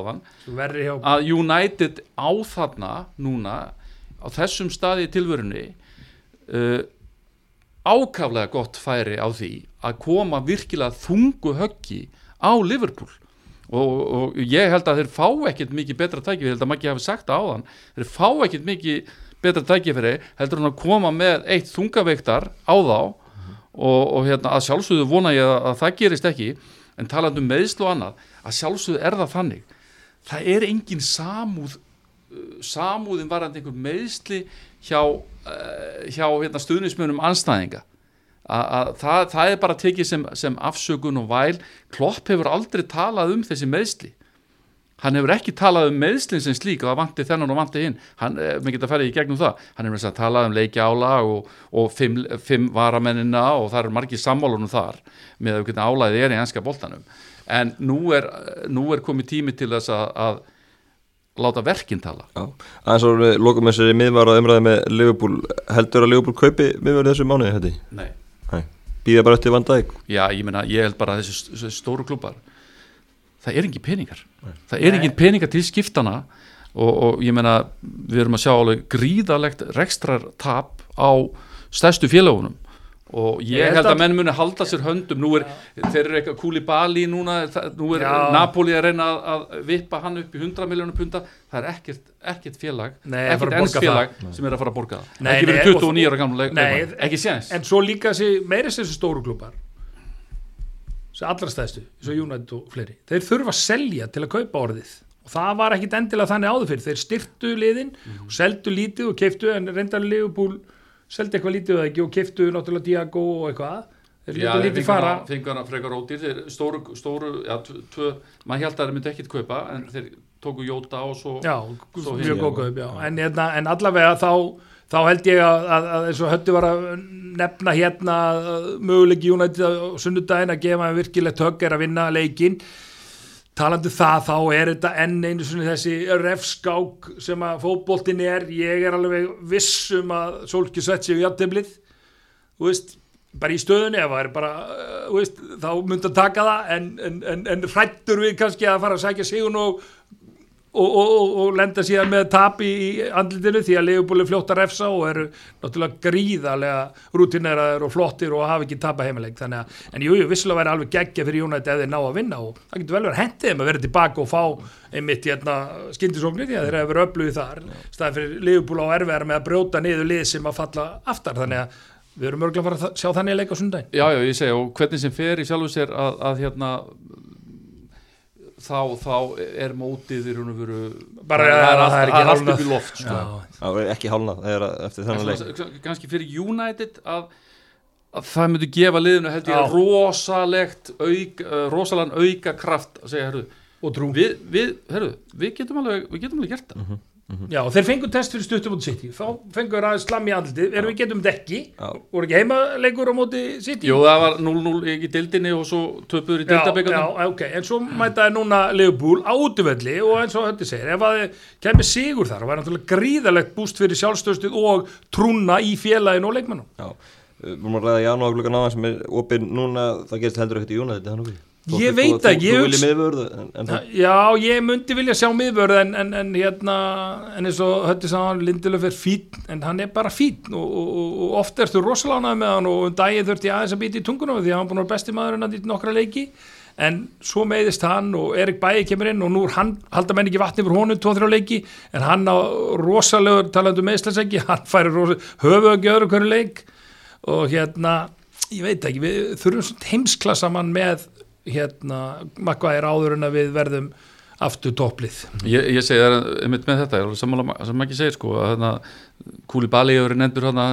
Speaker 2: verður hjá
Speaker 3: að United á þarna núna á þessum staði tilvörunni uh, ákaflega gott færi á því að koma virkilega þungu höggi á Liverpool og, og ég held að þeir fá ekkert mikið betra tækifæri, ég held að maður ekki hafi sagt það áðan. Þeir fá ekkert mikið betra tækifæri heldur hann að koma með eitt þungaveiktar á þá. Og, og hérna, að sjálfsögðu vona ég að, að það gerist ekki en talandi um meðslu og annað að sjálfsögðu er það þannig. Það er engin samúð uh, samúðin varandi einhver meðsli hjá, uh, hjá hérna, stuðnismunum anstæðinga að, að það, það er bara tekið sem, sem afsökun og væl. Klopp hefur aldrei talað um þessi meðsli hann hefur ekki talað um meðslinn sem slík og það vanti þennan og vanti hinn. Hann, eh, við getum að ferja í gegnum það. Hann hefur talað um leikjálag og, og fimm, fimm varamennina og það eru margir sammálunum þar með að hvernig álæðið er í enska boltanum. En nú er, nú er komið tími til þess að, að láta verkinn tala.
Speaker 1: Já, aðeins og við lokum þessari miðvara umræði með Liverpool. Heldur að Liverpool kaupi miðvara þessu mánuði þetta?
Speaker 3: Nei.
Speaker 1: Nei, býða bara eftir Van Dijk.
Speaker 3: Já, ég meina, ég held bara að þessi, þessi stóru klubbar það er engin peningar. Það er engin peningar til skiptana og, og ég meina, við erum að sjá alveg gríðalegt rekstrar tap á stærstu félagunum og ég,
Speaker 2: Ég held
Speaker 3: að, menn muni halda sér höndum. Nú er, þeir eru eitthvað kúli bali núna það, nú er
Speaker 2: Já.
Speaker 3: Napoli að reyna að, að vippa hann upp í 100 miljónum punta það er ekkert, ekkert félag
Speaker 2: Nei,
Speaker 3: ekkert
Speaker 2: borga
Speaker 3: félag sem er að fara að borga það.
Speaker 2: Nei,
Speaker 3: ekki verið
Speaker 2: og-
Speaker 3: 29 ára gamla ekki séns.
Speaker 2: en svo líka meira þessi stóru klubbar allra stæðstu og United og fleiri, þeir þurfa að selja til að kaupa orðið. Og það var ekkit endilega þannig áður fyrir þeir styrtu liðin og seldu lítið og keiftu en reyndar Liverpool seldi eitthvað lítið eða ekki og keiftu náttúrulega Diago og eitthvað. Þeir
Speaker 3: Já,
Speaker 2: lítið fara.
Speaker 3: fengur hana frekar ódýr. Þeir stóru, stóru, já, tvö- maður held að þeir myndi ekkit kaupa en þeir tóku Jóta og svo
Speaker 2: já,
Speaker 3: Svo
Speaker 2: mjög góð kaup já. en, hérna, en allavega þá þá held ég að, að, að eins og höttu var að nefna hérna að möguleiki United á sunnudaginn að gefa þeim virkilegt högg er að vinna leikinn talandi um það þá er þetta enn einu svona þessi refskák sem að fótboltin er. Ég er alveg viss um að Solskjö sett sér í jafntemlið þú veist, bara í stöðunni er bara, uh, þú veist, þá myndi að taka það en, en, en, en hrættur við kannski að fara að sækja sigun og og, og, og, lenda síðan með tap í, andlitinu því að Leifbúli fljótt að refsa og eru náttúrulega gríðarlega rútineraður og flottir og hafa ekki tapa heimileik þannig að, en jú, jú, vissilega væri alveg geggja fyrir United ef þeir ná að vinna og það getur vel verið hendið þeim að vera tilbaka og fá einmitt hérna skyndisóknir því að þeir hefur öflugið þar staðið fyrir Leifbúli á erfiðar með að brjóta niður lið sem að falla aftar. Þannig að við erum örgulega að fara að sjá þannig leik á sundaginn
Speaker 3: Já, já, ég segja og hvernig sem fer í sjálfu sér að, að hérna þá, þá er mótið í raun og veru
Speaker 2: Bara,
Speaker 3: það er,
Speaker 2: það er
Speaker 3: allt upp í loft sko.
Speaker 2: Já,
Speaker 1: Það er ekki hálnað, er
Speaker 3: kannski fyrir United að, að það myndi gefa liðinu held ég rosalegt auk, uh, rosalega auka kraft að segja, herru, við, við, herru, við getum alveg við getum alveg gert það
Speaker 2: Já, þeir fengu test fyrir stuttum út City. Þá fengu þeir aðeins slam í andlitið. Erum við getum þetta ekki?
Speaker 1: Já.
Speaker 2: voru ekki heimaleikur á móti City?
Speaker 3: Jú, það var 0-0 í deildinni og svo töpuður í
Speaker 2: já,
Speaker 3: deildabekandum
Speaker 2: já, ok, en svo mæta þeir núna Leopold á útvöldi og eins og höndi segir ef að þeir kemur sigur þar og væri náttúrulega gríðalegt búst fyrir sjálfstöðstuð og trúna í félaginu og leikmannum
Speaker 1: Já, við erum að ræða Janúar klukkan áðan sem er opinn núna, það gerist heldur ekkert í United það er nú við.
Speaker 2: Ég veit ég
Speaker 1: Þú viljið miðvörðu
Speaker 2: Já, ég myndi vilja sjá miðvörð en, en, en hérna, en eins og sagði hann, Lindelöf er fín, en hann er bara fín og, og, og, oft ertu rosalánað með hann og um daginn þurfti ég aðeins að býta í tunguna því að hann búin að vera besti maður en að dýta nokkra leiki. En svo meiðist hann og Erik Bæi kemur inn og nú hann, halda menn ekki vatni fyrir honum 2-3 leiki, en hann á rosalegur talandi um meðslæseggi, [laughs] hann færi höfu að gjöra hverju leik. Og hérna, ég veit ekki við þurfum svona heimsklassa mann með hérna, makka er áður en að við verðum aftur topplið.
Speaker 3: Ég, ég segi það einmitt með þetta, er sammála sem ekki segir sko, að hérna, Kúli Bali hefur nefndur hérna,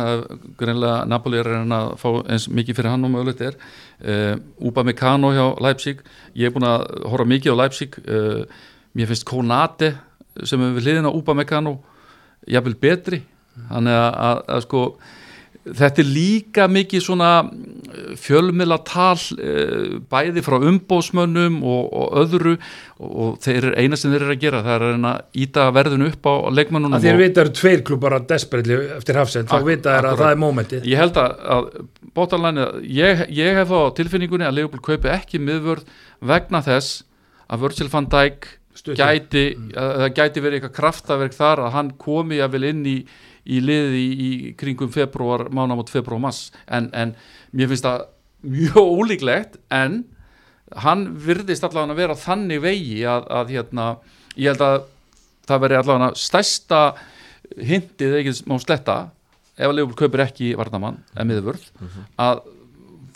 Speaker 3: greinlega Napoli er reyna að fá eins mikið fyrir hann og mögulegt er. Uh, Uba Meccano hjá Leipzig ég er búin að horfa mikið á Leipzig uh, mér finnst Konate sem er við hliðin á Uba Meccano jafnvel betri. Þannig að, að, að sko þetta er líka mikið svona fjölmila tal uh, bæði frá umbósmönnum og, og öðru og, þeir eina sem þeir eru að gera það er að íta verðinu upp á leikmannunum
Speaker 2: að
Speaker 3: og
Speaker 2: vita eru tveir klubbar að desperately eftir hafsend, þá vita þér að það er momentið
Speaker 3: ég held að, að bótalæni, ég, ég hef þá á tilfinningunni að Leopold kaupi ekki miðvörð vegna þess að Virgil van Dijk gæti, að það gæti verið eitthvað kraftaverk þar að hann komi að vel inn í, í liði í, kringum februar, mánamót februar og mass en, en mér finnst það mjög ólíklegt en hann virðist allavega að vera þannig vegi að, að hérna, ég held að það veri allavega stærsta hintið ekki má sletta ef að Leopold kaupir ekki varnamann eða miðvörð að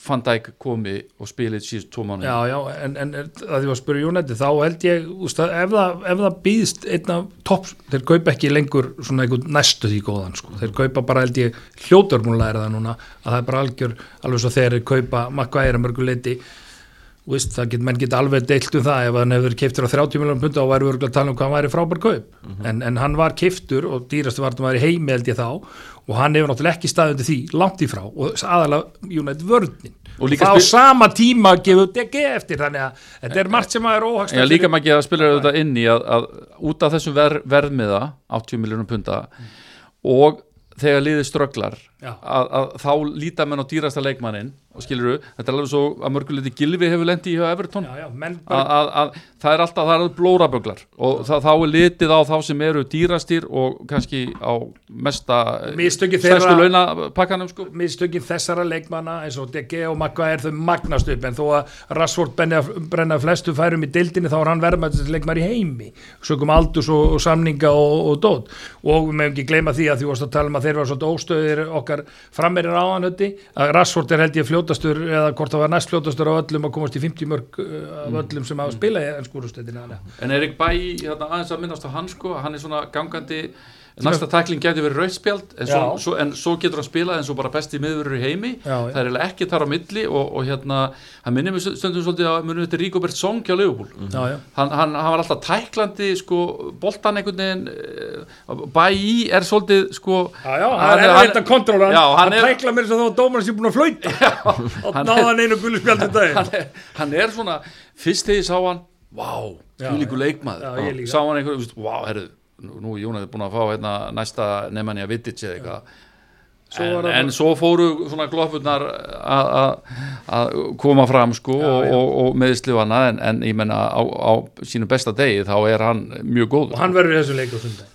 Speaker 3: Van Dijk komi og spili síðust tvo mánu
Speaker 2: Já, já, en, en er- að því að spyrja Jónætti þá held ég, úst, að ef, það, ef það býðst einn af topp, þeir kaupa ekki lengur svona einhvern næstu því góðan sko. þeir kaupa bara held ég hljótarmúlega það núna, að það er bara algjör alveg svo þeir kaupa makka æra mörgu leiti Vist, get, menn geta alveg deilt um það ef hann hefur keiftur á 30 miljónum punta og væri örgulega að tala um hvað hann væri frábær kaup. En, en hann var keiftur og dýrastu vartum var í heimi held ég þá. Og hann hefur náttúrulega ekki staðundi því langt í frá. Og aðalega United vörðnin
Speaker 3: Og
Speaker 2: það á sama tíma gefur DG eftir þannig að þetta er margt sem að er óhagst
Speaker 3: Já, líka maður ekki að spila þetta inn í að, að út af þessum ver, verðmiða 80 miljónum punta og þegar liðið strögglar. Að, að þá líta menn á dýrasta leikmannin og skilur þetta er alveg svo að mörguleiti Gilvi hefur lendi í hjá Everton.
Speaker 2: Já, já, menn
Speaker 3: að, að, að það er alltaf, það er blóraböglar og það, þá er litið á þá sem eru dýrastýr og kannski á mesta stærstu launapakkanum sko.
Speaker 2: Mistökin þessara leikmanna eins og DG og Magga er þau magnast upp en þó að Rashford brenna, brenna flestu færum í deildinni þá er hann verðmættist leikmar í heimi. Sögum aldurs og, og samninga og, og dót. Og við meðum ekki gleyma því að því að tala um að þeir var svolítið óstöðir okkar frammeirinn áðanötti að Rashford er held ég fljótastur eða hvort það var næst fljótastur af öllum að komast í 50 mörg uh, af öllum sem hafa spilað í ennskúrustöðina
Speaker 3: En Erik Bæ, hérna, aðeins að minnast á hann sko, hann er svona gangandi næsta takling getur verið rauðspjald en en svo getur hann spilað en svo bara besti miðurur í heimi.
Speaker 2: Já, já.
Speaker 3: það er ekki þar á milli og, og hérna, hann minnir mig stundum svolítið að munum þetta Ríkobert Song hjá Leopold
Speaker 2: já.
Speaker 3: hann, hann, hann var alltaf tæklandi sko, boltan einhvern veginn eh, Bæ er svolítið sko,
Speaker 2: Já, já,
Speaker 3: Hann er-
Speaker 2: er erfitt að kontróla hann,
Speaker 3: er-
Speaker 2: tækla mér sem þá dómarinn sem búin að flauta. [laughs] Og náða hann einu gulispjaldi [laughs] daginn
Speaker 3: hann, er, er svona fyrst þegar ég sá hann Vá,
Speaker 2: Já,
Speaker 3: því líku
Speaker 2: já.
Speaker 3: leikmaður. Sá hann einhver, veist, vá, herru Nú, er Jónas búin að fá hérna, næsta nefnni að Vidic eða eitthvað.
Speaker 2: Svo
Speaker 3: en,
Speaker 2: var
Speaker 3: en svo fóru svona gloppurnar að- að að koma fram sko
Speaker 2: Já,
Speaker 3: og,
Speaker 2: já.
Speaker 3: og, og meðsli og annað en, en ég menna á, á sínu besta degi þá er hann mjög góður.
Speaker 2: Og hann verður í þessu leik á sundag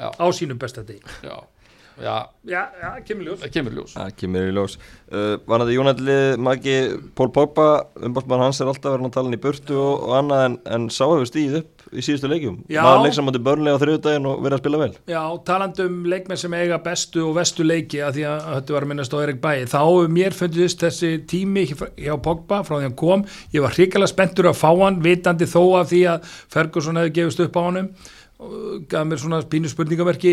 Speaker 3: Já.
Speaker 2: á sínum besta degi.
Speaker 3: Já, já,
Speaker 2: já, já, kemur ljós.
Speaker 3: Kemur ljós.
Speaker 1: Kemur ljós. Uh, Vanandi Jónætlið, Maggi, Pól Pogba umbásmann hans er alltaf verið að tala hann í burtu og, og annað en, en sá hefur stíð upp í síðustu leikjum.
Speaker 2: Já.
Speaker 1: Maður leik saman til börnlega á þriðudaginn og verið að spila vel.
Speaker 2: Já, talandi um leikmenn sem eiga bestu og vestu leiki að því að þetta var að minnast á Erik Bæi þá mér fundist þessi tími hjá Pogba frá því hann kom ég var hrikalega spenntur að fá hann vitandi þó af því að Ferguson hefði gefist upp á og gaf mér svona pínu spurningaverki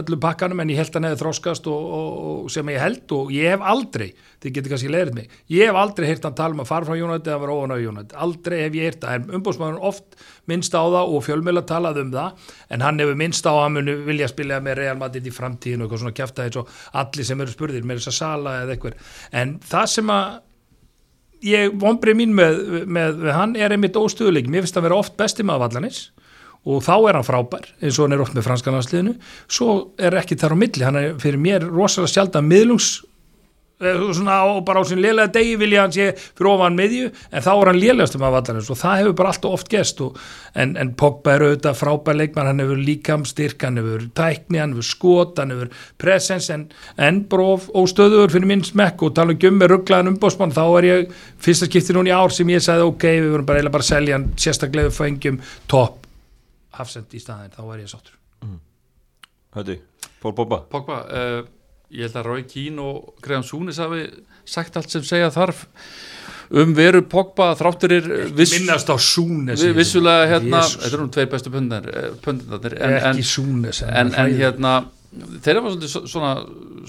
Speaker 2: öllum pakkanum en ég held að hann hefði þroskast og, og, og sem ég held og ég hef aldrei, þið getur kannski leiðið mig ég hef aldrei heyrt hann tala um að fara frá Jónætti eða vera ofan á Jónætti, aldrei hef ég heyrt það. En umbúrsmaður oft minnst á það og fjölmjöla talað um það en hann hefur minnst á að hann muni vilja spila með Real Madrid í framtíðinu og eitthvað svona kjafta eins og allir sem eru spurðir með þess að sala eða eitthvað ég vonbrið mín með, með, með hann er einmitt óstöðuleik, mér finnst að vera oft besti maður vallanis og þá er hann frábær eins og hann er oft með franska landsliðinu. Svo er ekki þar á milli, hann er fyrir mér rosalega sjaldan miðlungs eh, svona á, bara á sín lélega degi vilja hann sé fyrir ofan miðju en þá er hann lélegast um að vallarins. Og það hefur bara alltaf oft gest og, en, en Pogba er auðvitað frábær leikmann, hann hefur líkamstyrk hann hefur tækni, hann hefur skot hann hefur presens en, en brof óstöður fyrir minn smekk. Og tala um með rugglaðan umbósmann, þá er ég fyrsta skipti núna í ár sem ég sagði ok, við vorum bara bara selja hann sérstaklega fengjum topp hafsend í staðin, þá var ég sáttur.
Speaker 1: Hætti, Pól Pogba?
Speaker 3: Pogba, uh, ég held að Rói Kín og Greðan Súnis hafi sagt allt sem segja þarf um veru Pogba þrátturir viss,
Speaker 2: minnast á Súnes
Speaker 3: vi- vissulega hérna, þetta er nú tveir bestu pundinarnir en, en,
Speaker 2: ekki Súnes
Speaker 3: en, en hérna þeir hafa svolítið svo- svona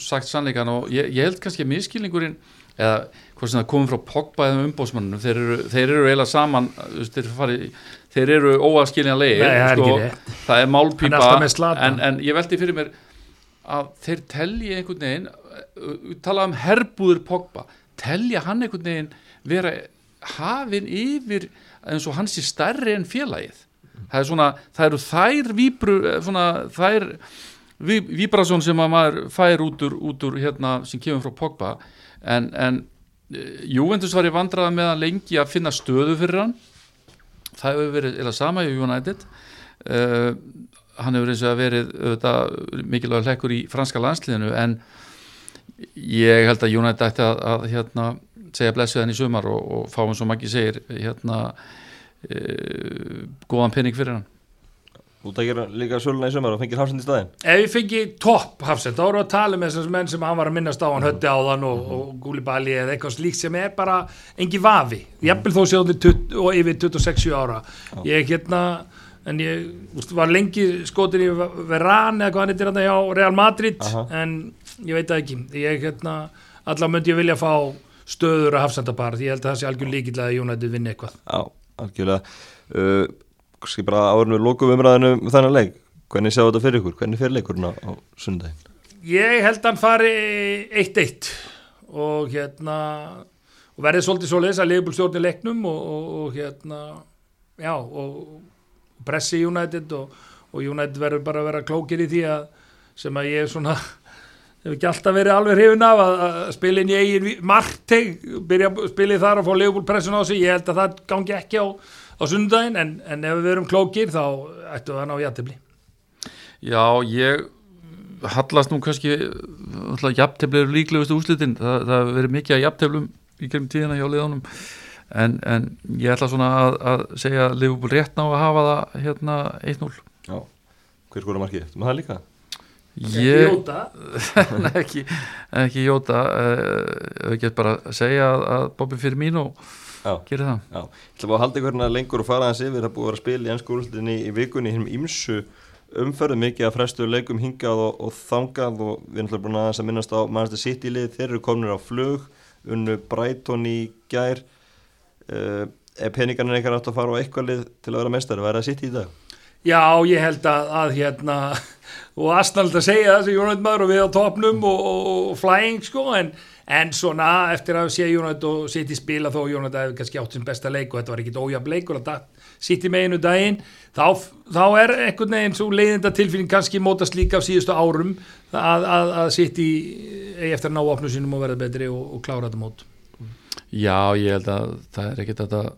Speaker 3: sagt sannleikan og ég, ég held kannski að miskilningurinn eða hvort sem það komið frá Pogba eða umbósmannum, þeir eru, þeir eru eiginlega saman, þeir, fari, þeir eru óaskiljanlegir
Speaker 2: er
Speaker 3: sko, það er
Speaker 2: með Zlatan.
Speaker 3: en, en ég veldi fyrir mér að þeir telji einhvern veginn uh, tala um herbúður Pogba. Telja hann einhvern veginn vera hafin yfir eins og hans er stærri en félagið? Það er svona, það eru þær víbru, eh, svona þær ví, víbrasjón sem að maður fær út úr, út úr hérna sem kemur frá Pogba. En, en eh, Juventus var í vandraða með hann lengi að finna stöðu fyrir hann það hefur verið eða sama í United. Uh, hann hefur eins og verið mikilvæg hlekkur í franska landsliðinu en ég held að United ætti að, að hérna, segja blessuð henni í sumar og, og fá hann svo makki segir hérna uh, góðan penning fyrir hann
Speaker 1: Þú takir líka söluna í sömur og fengir hafsend í staðin
Speaker 2: Ef ég fengi topp hafsend, þá við að tala með þessum menn sem hann var að minnast á, hann hötti á þann og, og Gúlibali eða eitthvað slíkt sem er bara engi vafi, jafnvel þó sjóði og yfir 26 ára. Ég hérna, en ég úst, var lengi skotin í Veran eða hvað hann heitir hérna hjá Real Madrid
Speaker 1: Aha.
Speaker 2: en ég veit það ekki. Ég hérna, allavega myndi ég vilja fá stöður að hafsendapar, því ég held að það sé algjör líkilega að United vinni eitthvað.
Speaker 1: Já, algjörlega. Uh, Kanski bara áður við lókum umræðinu um þennan leik Hvernig sjáu þetta fyrir ykkur? Hvernig fyrir leikurinn á, sundaginn?
Speaker 2: Ég held að hann fari 1-1 og hérna og verði svolítið svo leis að liðbúl stjórni leiknum og, og, og hérna já og pressi United og, og United verður bara að vera klókir í því að sem að ég svona hefur ekki alltaf verið alveg hrifin af að, að spila inn í eigin markteg, byrja að spila í þar og fá liðbúl pressun á sig, ég held að það gangi ekki á, á sundaginn en, en ef við erum klókir þá ættu það ná jættibli
Speaker 3: Já, ég hallast nú kannski jafntefli eru líklegustu úslitin það, það hefur verið mikið að jafnteflum í gegnum tíðina hjá liðanum en, en ég ætla svona að, að segja að Liverpool rétt ná að hafa það hérna 1-0
Speaker 1: Já, hver skora markið? Þú með það líka?
Speaker 3: Ég,
Speaker 2: Jóta,
Speaker 3: Nei, [laughs] ekki, ekki Jóta uh, við getum bara að segja að, að Bobby Firmino Gerir það.
Speaker 1: Já, ég ætla bara að halda ykkur hérna lengur og fara hans yfir. Það er búið að vera að spila í ennsku úrslitinni í vikunni hinn ímsu umferðu mikið að frestu leikum hingað og, og þangað og við erum alltaf búin að, að minnast á Manchester City lið, þeir eru komin á flug unnu Brighton í gær. Uh, er peningarnir eitthvað átt að fara á eitthvað lið til að vera mestari, væri það City í dag?
Speaker 2: Já, ég held að, að hérna [laughs] og aðsnald að segja það sem Jónætt maður og við á topnum og, og, og flying sko en, en svona eftir að sé Jónætt og sitt í spila þó Jónætt hefði kannski átt sem besta leik og þetta var ekkit ójafn leikur að sitt í meginu daginn þá, þá er einhvern veginn svo leiðinda tilfinning kannski mótast líka á síðustu árum að, að, að sitt í eftir að ná opnu sínum og verða betri og, og klára þetta mót.
Speaker 3: Já, ég held að það er ekkit að það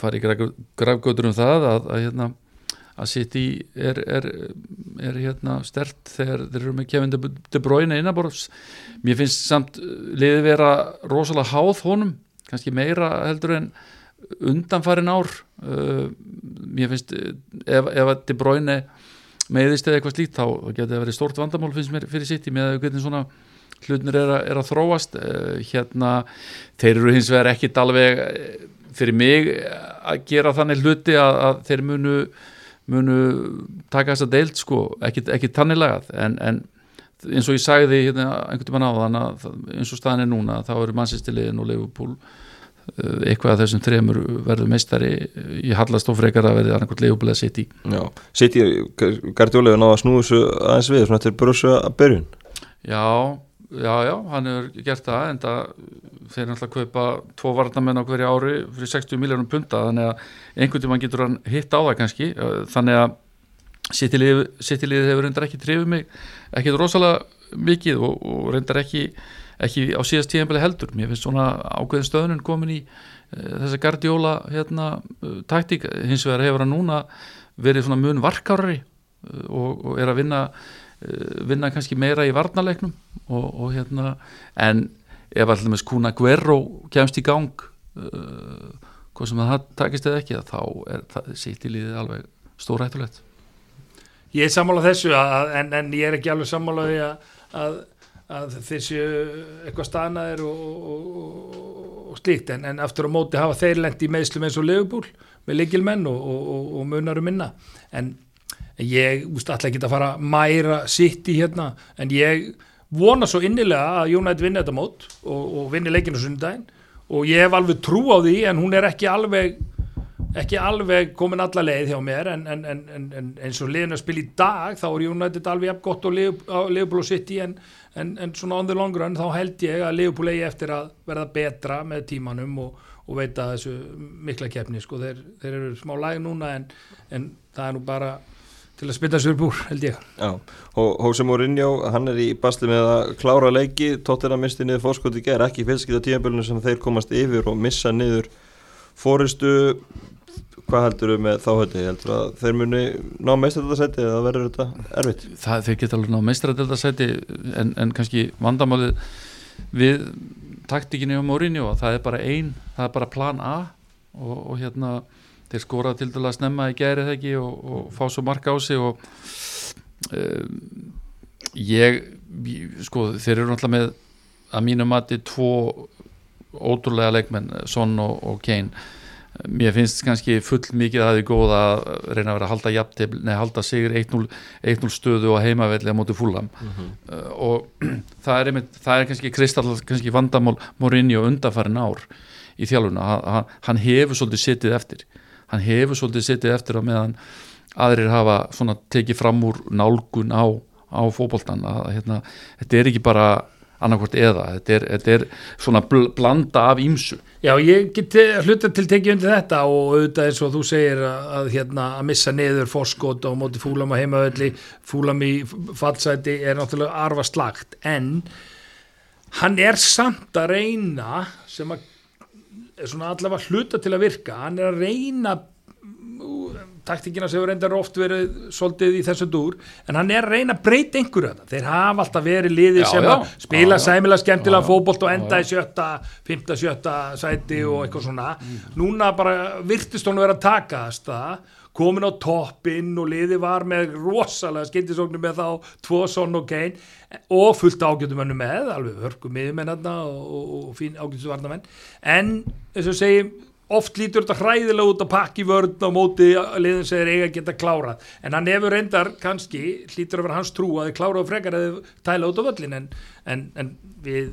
Speaker 3: fari grafgötur um það að, að hérna að City er, er, er hérna stert þegar þeir eru með Kevin De, Bruyne innanborðs. Mér finnst samt liði vera rosalega háð honum kannski meira heldur en undanfarin ár. Uh, mér finnst ef, ef að De Bruyne meðist eða eitthvað slíkt þá getur það verið stort vandamál finnst mér fyrir City með hvernig svona hlutnir er, er að þróast. Uh, hérna þeir eru hins vegar ekkit alveg fyrir mig að gera þannig hluti að, að þeir munu munu taka þess að deilt sko, ekki, ekki tannilagað en, en eins og ég sagði hérna einhvern tíma náðan að eins og staðin er núna þá eru mannsistiliðin og Leifupúl eitthvað af þessum þremur verður meistari í hallast og frekar að verði annarkvæmt Leifupúl eða City.
Speaker 1: Já, City, Gardiola náða að snúi þessu aðeins við svona til brössu að byrjun.
Speaker 3: Já, já, já, hann hefur gert það en það þeir náttúrulega kaupa tvo varnamenn á hverju ári fyrir 60 miljónum punta þannig að einhvern tíma getur hann hitt á það kannski. Þannig að sittilið hefur reyndar ekki trefið mig ekki rosalega mikið og, og reyndar ekki, ekki á síðast tíðanbeli heldur. Mér finnst svona ákveðin stöðnun komin í uh, þessa gardjóla hérna, uh, taktík, hins vegar hefur hann núna verið svona mun varkárari uh, og, og er að vinna vinna kannski meira í varnalegnum og, og hérna en ef allir með skúna Guerrero kemst í gang uh, hvað sem það takist eða ekki þá er liðið alveg stórættulegt
Speaker 2: Ég er sammála þessu að, en, en ég er ekki alveg sammála því að, að, að þessu eitthvað stanaðir og, og, og slíkt. En, en aftur á móti hafa þeir lengt í meðslum eins og lögubúl með leikilmenn og munarum minna. En ég úst alltaf ekki að fara mæra sitt í hérna en ég vona svo innilega að United vinna þetta mót og, og vinni leikinu sundaginn og ég hef alveg trú á því en hún er ekki alveg ekki alveg komin alla leið hjá mér en, en, en, en, eins og liðin að spila í dag þá er United alveg jafn gott og Liverpool og City en svona on the long run þá held ég að Liverpool eigi eftir að verða betra með tímanum og, og veita þessu mikla keppni sko. þeir, þeir eru smá læg núna en það er nú bara til að spilta sér búr held ég.
Speaker 1: Já, og Hósi Mourinho, hann er í basli með að klára leiki, tóttir að misti niður fórskóti ger, ekki fylskita tíanbölinu sem þeir komast yfir og missa niður fóristu hvað heldur þú með þáhöldi, heldur að þeir muni ná meistrættasæti eða verður þetta erfitt?
Speaker 3: Það, þeir geta alveg ná meistrættasæti en, en kannski vandamálið við taktíkinni á morinni og það er bara einn, það er bara plan A og, og hérna þeir skora til dæla að snemma í gerið ekki og, og fá svo marka á sig og um, ég, sko þeir eru náttúrulega með að mínu mati tvo ótrúlega leikmenn, Son og, og Kane. Mér finnst kannski full mikið að það er góð að reyna að vera að halda jafntefn, neða halda sigur 1-0 stöðu og heimavelli á móti fúlam mm -hmm. uh, og [clears throat] það er, einmitt, það er kannski kristall kannski vandamál morinni og undarfærin ár í þjálfuna, hann, hann hefur svolítið sittið eftir, hann hefur svolítið sittið eftir að meðan aðrir hafa svona tekið fram úr nálgun á, á fókbóltan að hérna, þetta er ekki bara annarkvort eða, þetta er, þetta er svona bl blanda af ímsu
Speaker 2: Já, ég get hluta til tekið undir þetta og auðvitað eins og þú segir að, að, hérna, að missa neður fórskot og móti fúlam á heimaölli fúlam í fallsæti er náttúrulega arfa slagt en hann er samt að reyna sem að svona allavega hluta til að virka. Hann er að reyna taktíkina sem reyndar oft verið svolítið í þessu dúr, en hann er að reyna að breyta einhverju þetta, þeir hafa alltaf verið liðið sem já, að spila sæmilag skemmtilega fókbólt og enda í sjötta, fymta, sjötta sæti og eitthvað svona. Mm. núna bara virtist hún að vera að taka það, komin á toppinn og liðið var með rosalega skindisóknum með þá, tvo sonn og kein og fullt ágjöndum með, alveg hörkum miðjumennarna og, og, og fín ágjöndusvarnamenn en eins og segjum oft lítur þetta hræðilega út að pakki vörn á móti liðin segir eiga að geta klárað. En hann hefur reyndar kannski lítur að vera hans trú að þið kláraðu frekar að þið tæla út á völlin en, en, en við,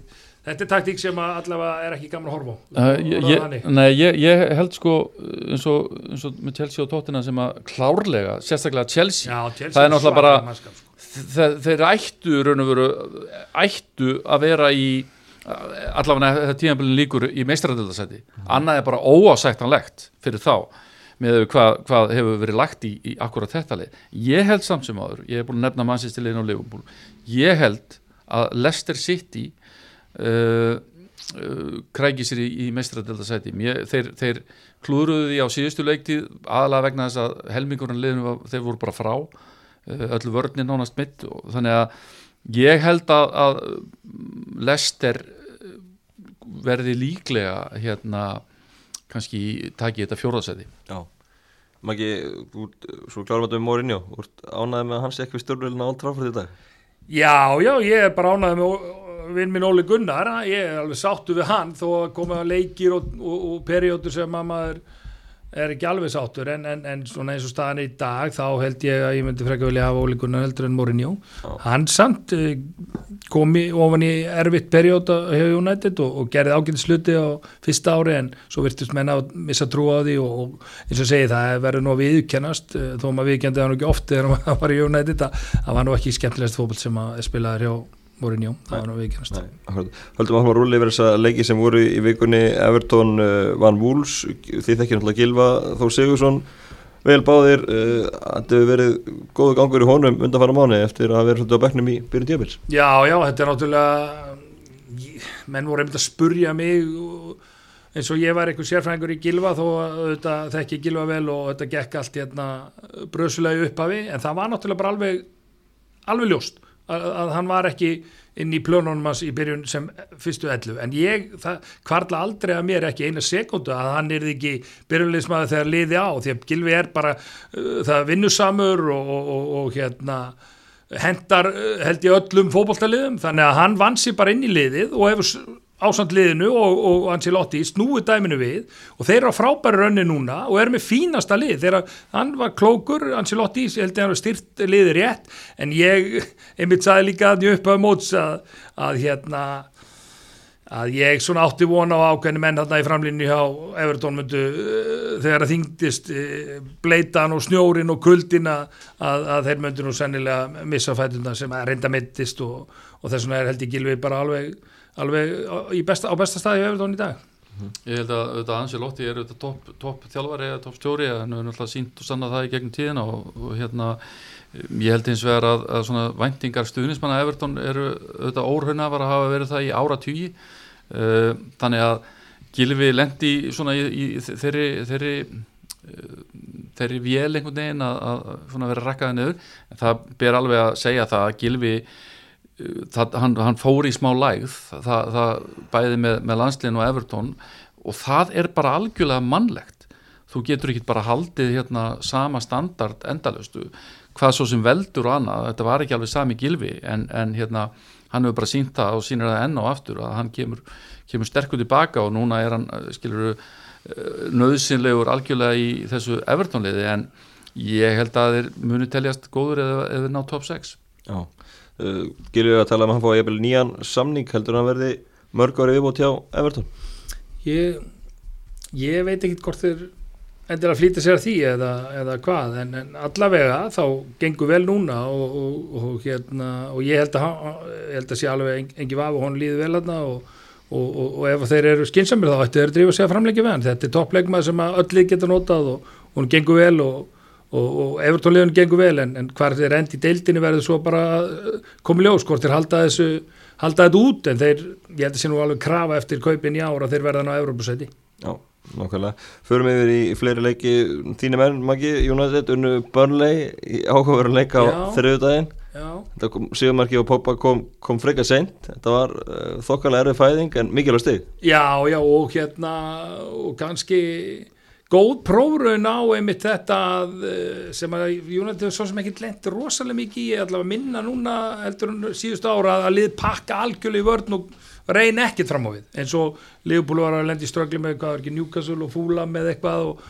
Speaker 2: þetta er taktík sem allavega er ekki gaman að horfa
Speaker 3: uh, ég, Nei, ég, ég held sko eins og, eins og með Chelsea og Tottenham sem að klárlega, sérstaklega Chelsea, Já, Chelsea það er náttúrulega bara sko. þeir ættu raun og veru ættu að vera í allavega þetta tímanbílinn líkur í meistradöldasæti mm. annað er bara óásæktanlegt fyrir þá með hvað, hvað hefur verið lagt í, í akkurat þetta leið. Ég held samt sem áður, ég hef búin að nefna mannsýstilegin og Liverpool, ég held að Leicester City uh, uh, krækir sér í, í meistradöldasæti þeir, þeir klúruðu því á síðustu leiktíð aðalega vegna þess að helmingurinn liðinu þeir voru bara frá uh, öllu vörnir nánast mitt. Og þannig að Ég held að, að Lester verði líklega hérna kannski taki þetta fjóðarsæti
Speaker 1: Já, Maggi, svo klárum við þetta um Morinjó, ánæði með hans ekki við stjórnvölinu á Old Trafford í dag?
Speaker 2: Já, já, ég er bara ánæði með vinn minn Óli Gunnar, ég er alveg sáttu við hann þó að koma leikir og, og, og periódur sem að maður er ekki alveg sáttur en, en, en svona eins og staðan í dag þá held ég að ég myndi frekka vilja hafa ólíkunar heldur en Mourinho oh. hann samt eh, komi ofan í erfitt perjóta hefur United og, og gerði ágænt sluti á fyrsta ári en svo virtist menna að missa trú á því og, og eins og segi það verður nú að viðkennast eh, þó maður viðkendi það nú ekki oft þegar maður [laughs] var í United að það var nú ekki skemmtilegast fókbalt sem að spilaði hjá Mourinho, það var nú viðkennast
Speaker 1: Haldum að hann var rúli yfir þessa leiki sem voru í vikunni Everton uh, Van Wools, því þekkir náttúrulega Gilva Þó Sigursson, vel báðir uh, þetta hefur verið góðu gangur í honum undan fara mánu eftir að verið svolítið á beknum í byrjun djöfils
Speaker 2: Já, já, þetta er náttúrulega menn voru einmitt að spurja mig eins og ég var eitthvað sérfræðingur í Gilva þó að þetta þekki Gilva vel og þetta gekk allt hérna bröðsulegu upphafi en það var náttúrulega bara alveg alveg ljóst að, að hann var ekki inn í plönunum hans í byrjun sem fyrstu ellu, en ég kvarla aldrei að mér ekki eina sekundu að hann er ekki byrjunleismæði þegar liði á, því að Gilvi er bara uh, það vinnusamur og, og, og, og hérna hendar uh, held ég öllum fókbóltaliðum þannig að hann vann sér bara inn í liðið og hefur ásandliðinu og, og Ancelotti snúið dæminu við og þeir eru á frábæri rönni núna og eru með fínasta lið. Þegar hann var klókur, Ancelotti ég held að hann var styrt liðið rétt en ég einmitt sagði líka að ég upp á móts að, að hérna að ég svona átti vona á ákveðni menn þarna í framlýnni hjá Evertón myndu uh, þegar það þingdist uh, bleitan og snjórin og kuldin að, að þeir myndu nú sennilega missa fætuna sem að reynda myndist og, og þess vegna er held ég Gilvi bara alveg, alveg besta, á besta staði hjá Evertón í dag.
Speaker 3: Ég held að auðvitað Ansi Lotti er auðvitað topp top þjálfari eða topp stjóri en við erum alltaf sínt og sannað það í gegnum tíðina og, og hérna ég held eins vegar að, að svona væntingar stuðnismanna Everton eru auðvitað órhaunafar að hafa verið það í ára tugi uh, þannig að Gilvi lendi svona í, í þeirri þeirri, uh, þeirri vél einhvern veginn að, að vera rakkaði niður. En það ber alveg að segja það að Gilvi það, hann, hann fór í smá lægð það, það bæði með, með landslinn og Everton og það er bara algjörlega mannlegt. Þú getur ekki bara haldið hérna sama standard endalöstu hvað svo sem veldur og annað þetta var ekki alveg sami gilfi en, en hérna hann hefur bara sínt það og sínir það enn á aftur að hann kemur, kemur sterkur tilbaka og núna er hann skilur nöðsynlegur algjörlega í þessu Everton-liði en ég held að þeir muni teljast góður eða, eða ná top 6
Speaker 1: Já Uh, Gilvið að tala um að hann fá nýjan samning heldur hann verði mörg ári viðbót hjá Everton?
Speaker 2: Ég, ég veit ekki hvort þeir endur að flýta sér að því eða, eða hvað en, en allavega þá gengur vel núna og, og, og, hérna, og ég held að, held að sé alveg engi vaf og hann líði vel aðna og ef þeir eru skinsamir þá ættu þeir að drífa sig að framleggja við hann. Þetta er topplegma sem öll lið geta notað og hún gengur vel og og, og Evertónlegun gengur vel en, en hvað er endi í deildinu verður svo bara komið ljós hvort þeir halda þessu halda þetta út en þeir, ég held að sé nú alveg krafa eftir kaupin í ára þeir verða ná Európusæti
Speaker 1: Já, nákvæmlega. Förum yfir í fleiri leiki. Þínu menn, Maggi, Jónættið, unnu Burnley í áhugaveru leika á þriðudaginn Sigurmarki og Poppa kom, kom freka seint. Þetta var uh, þokkalega erfið fæðing en mikilvægt stig.
Speaker 2: Já, já og hérna og kannski góð prófraun á einmitt þetta eh, sem að United er svo sem ekki lent rosalega mikið í allavega minna núna heldur hún síðustu ára að lið pakka algjörlega í vörn og reyna ekkert fram á við. Eins og Liverpool var að lendi í ströggli með hvað er ekki Newcastle og Fúla með eitthvað og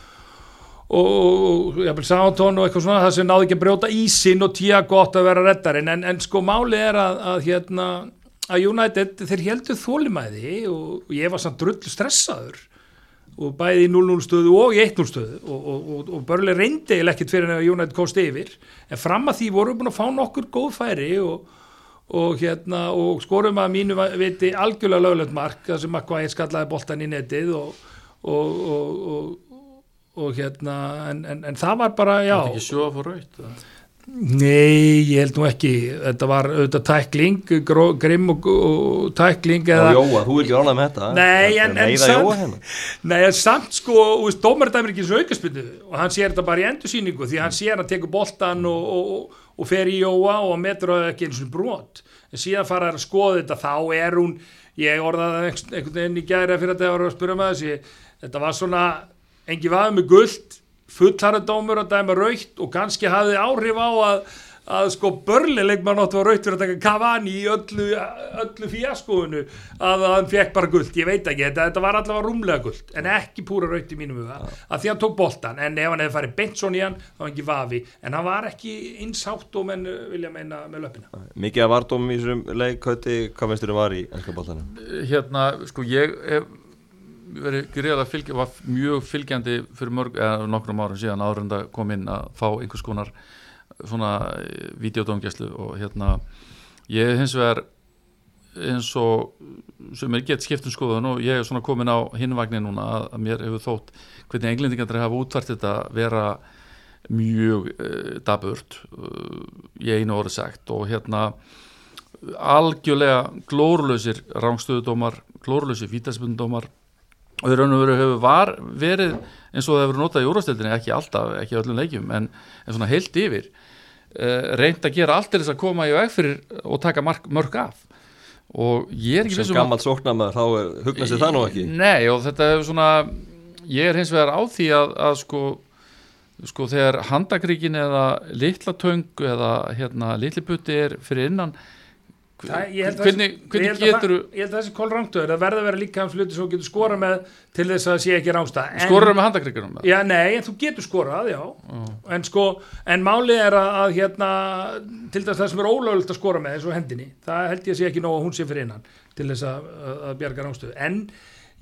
Speaker 2: og jáfnveil Sántón og eitthvað svona það sem náði ekki að brjóta ísin og tíja gott að vera reddarinn. En, en sko máli er að, að hérna að United þeir heldur þólimæði og ég var samt drull stressaður og bæði í 0-0 stöðu og í 1-0 stöðu. Og, og, og, og börlega reyndi eða ekkert fyrir að United kosti yfir. En fram að því vorum við búin að fá nokkur góð færi og hérna skorum að mínu viti algjörlega löglegt mark þar sem Makvæði skallaði boltan í netið og hérna en, en, en það var bara já.
Speaker 3: Það er ekki sjóða fór raut
Speaker 2: Nei, ég held nú ekki. Þetta var auðvitað tækling grimm og, og tækling
Speaker 1: eða... Jóa, þú er ekki ánað með þetta
Speaker 2: Nei, en, en, samt, hérna. nei en samt sko, dómardæmir ekki eins og aukarspilnu og hann sér þetta bara í endursýningu því hann sér að teku boltan og, og, og fer í Jóa og metur það ekki eins og brot. En síðan fara að skoða þetta þá er hún, ég orðaði einhvern veginn í gæri fyrir að það var að spyrja með þessi þetta var svona, engi vaðið með gullt fullharðadómur að dæma raukt og kannski hafði áhrif á að, að sko börlilegmann áttu að raukt fyrir að taka Cavani í öllu, öllu fjaskoðunu að hann fekk bara gullt, ég veit ekki þetta, þetta var allavega rúmlega gullt en ekki púra raukt í mínum huga. Að því hann tók boltan en ef hann hefði farið Bensson í hann þá var ekki vafi. En hann var ekki insátt og menn vilja meina með löpina
Speaker 1: Mikið að vardóm í þessum leikauti hvað veistur þið var í ennska boltanum?
Speaker 3: Hérna sko ég hef verið greiðlega fylg, var mjög fylgjandi fyrir mörg, eða nokkrum árum síðan áður kom inn að fá einhvers konar svona eh, videodómgæslu og hérna ég hins vegar eins og sem er gett skiptum skoðun og ég er svona komin á hinvagnin núna að, að mér hefur þótt hvernig englendingar hafa útvart þetta vera mjög uh, daburt uh, í einu orði sagt. Og hérna algjörlega glórlösir rángstöðudómar, glórlösir vítaspundumdómar og þeir raun og veru hefur var verið eins og það hefur notað í úrvastildinni ekki alltaf, ekki öllum leikjum en, en svona heilt yfir uh, reynd að gera allt til þess að koma í veg fyrir og taka mark, mörg af. Og ég er ekki
Speaker 1: sem gammalt sóknarmað þá hugnast þið það nú ekki?
Speaker 3: Nei og þetta hefur svona ég er hins vegar á því að, að sko, sko þegar handakríkin eða litlatöng eða hérna litliputti er fyrir innan
Speaker 2: Það, ég að
Speaker 3: hvernig,
Speaker 2: ég
Speaker 3: hvernig
Speaker 2: að
Speaker 3: getur
Speaker 2: það, ég held að þessi kól rángtöður það verða að vera líka hans hluti sem þú getur skora með til þess að það sé ekki rángsta
Speaker 3: skorur með handakrikunum
Speaker 2: Já, nei, en þú getur skorað, já. En sko, en málið er að, að hérna, til þess að það sem er ólögulegt að skora með þessu hendinni, það held ég að sé ekki nóg að hún sé fyrir innan til þess að, að, að bjarga rángstöðu, en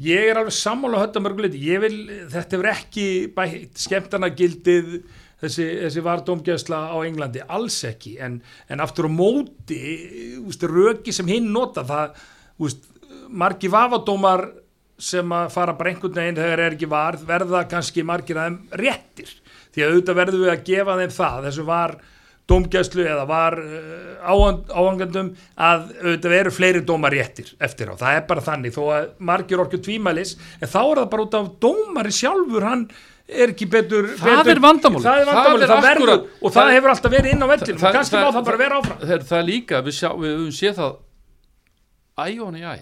Speaker 2: ég er alveg sammála hötta mörguleiti, ég vil þetta hefur ekki bætt skemmtana gildið þessi, þessi vardómgæsla á Englandi, alls ekki. En, en aftur á móti úst, röki sem hinn nota það, úst, margi vafadómar sem að fara bara einhvern veginn þegar er ekki var, verða kannski margir að þeim réttir, því að auðvitað verðum við að gefa þeim það, þessu var dómgæslu eða var uh, áhangandum að auðvitað eru fleiri dómar réttir eftir á, það er bara þannig. Þó að margir orkju tvímælis en þá er það bara út af dómari sjálfur hann er ekki betur
Speaker 3: Það
Speaker 2: betur,
Speaker 3: er vandamálið.
Speaker 2: það er vandamálið,
Speaker 3: Það er
Speaker 2: verður og það,
Speaker 3: það-
Speaker 2: hefur alltaf verið inn á vellinu og kannski má það bara vera áfram.
Speaker 3: það er, það líka, við, sjá, við höfum séð það æ og hann í æ.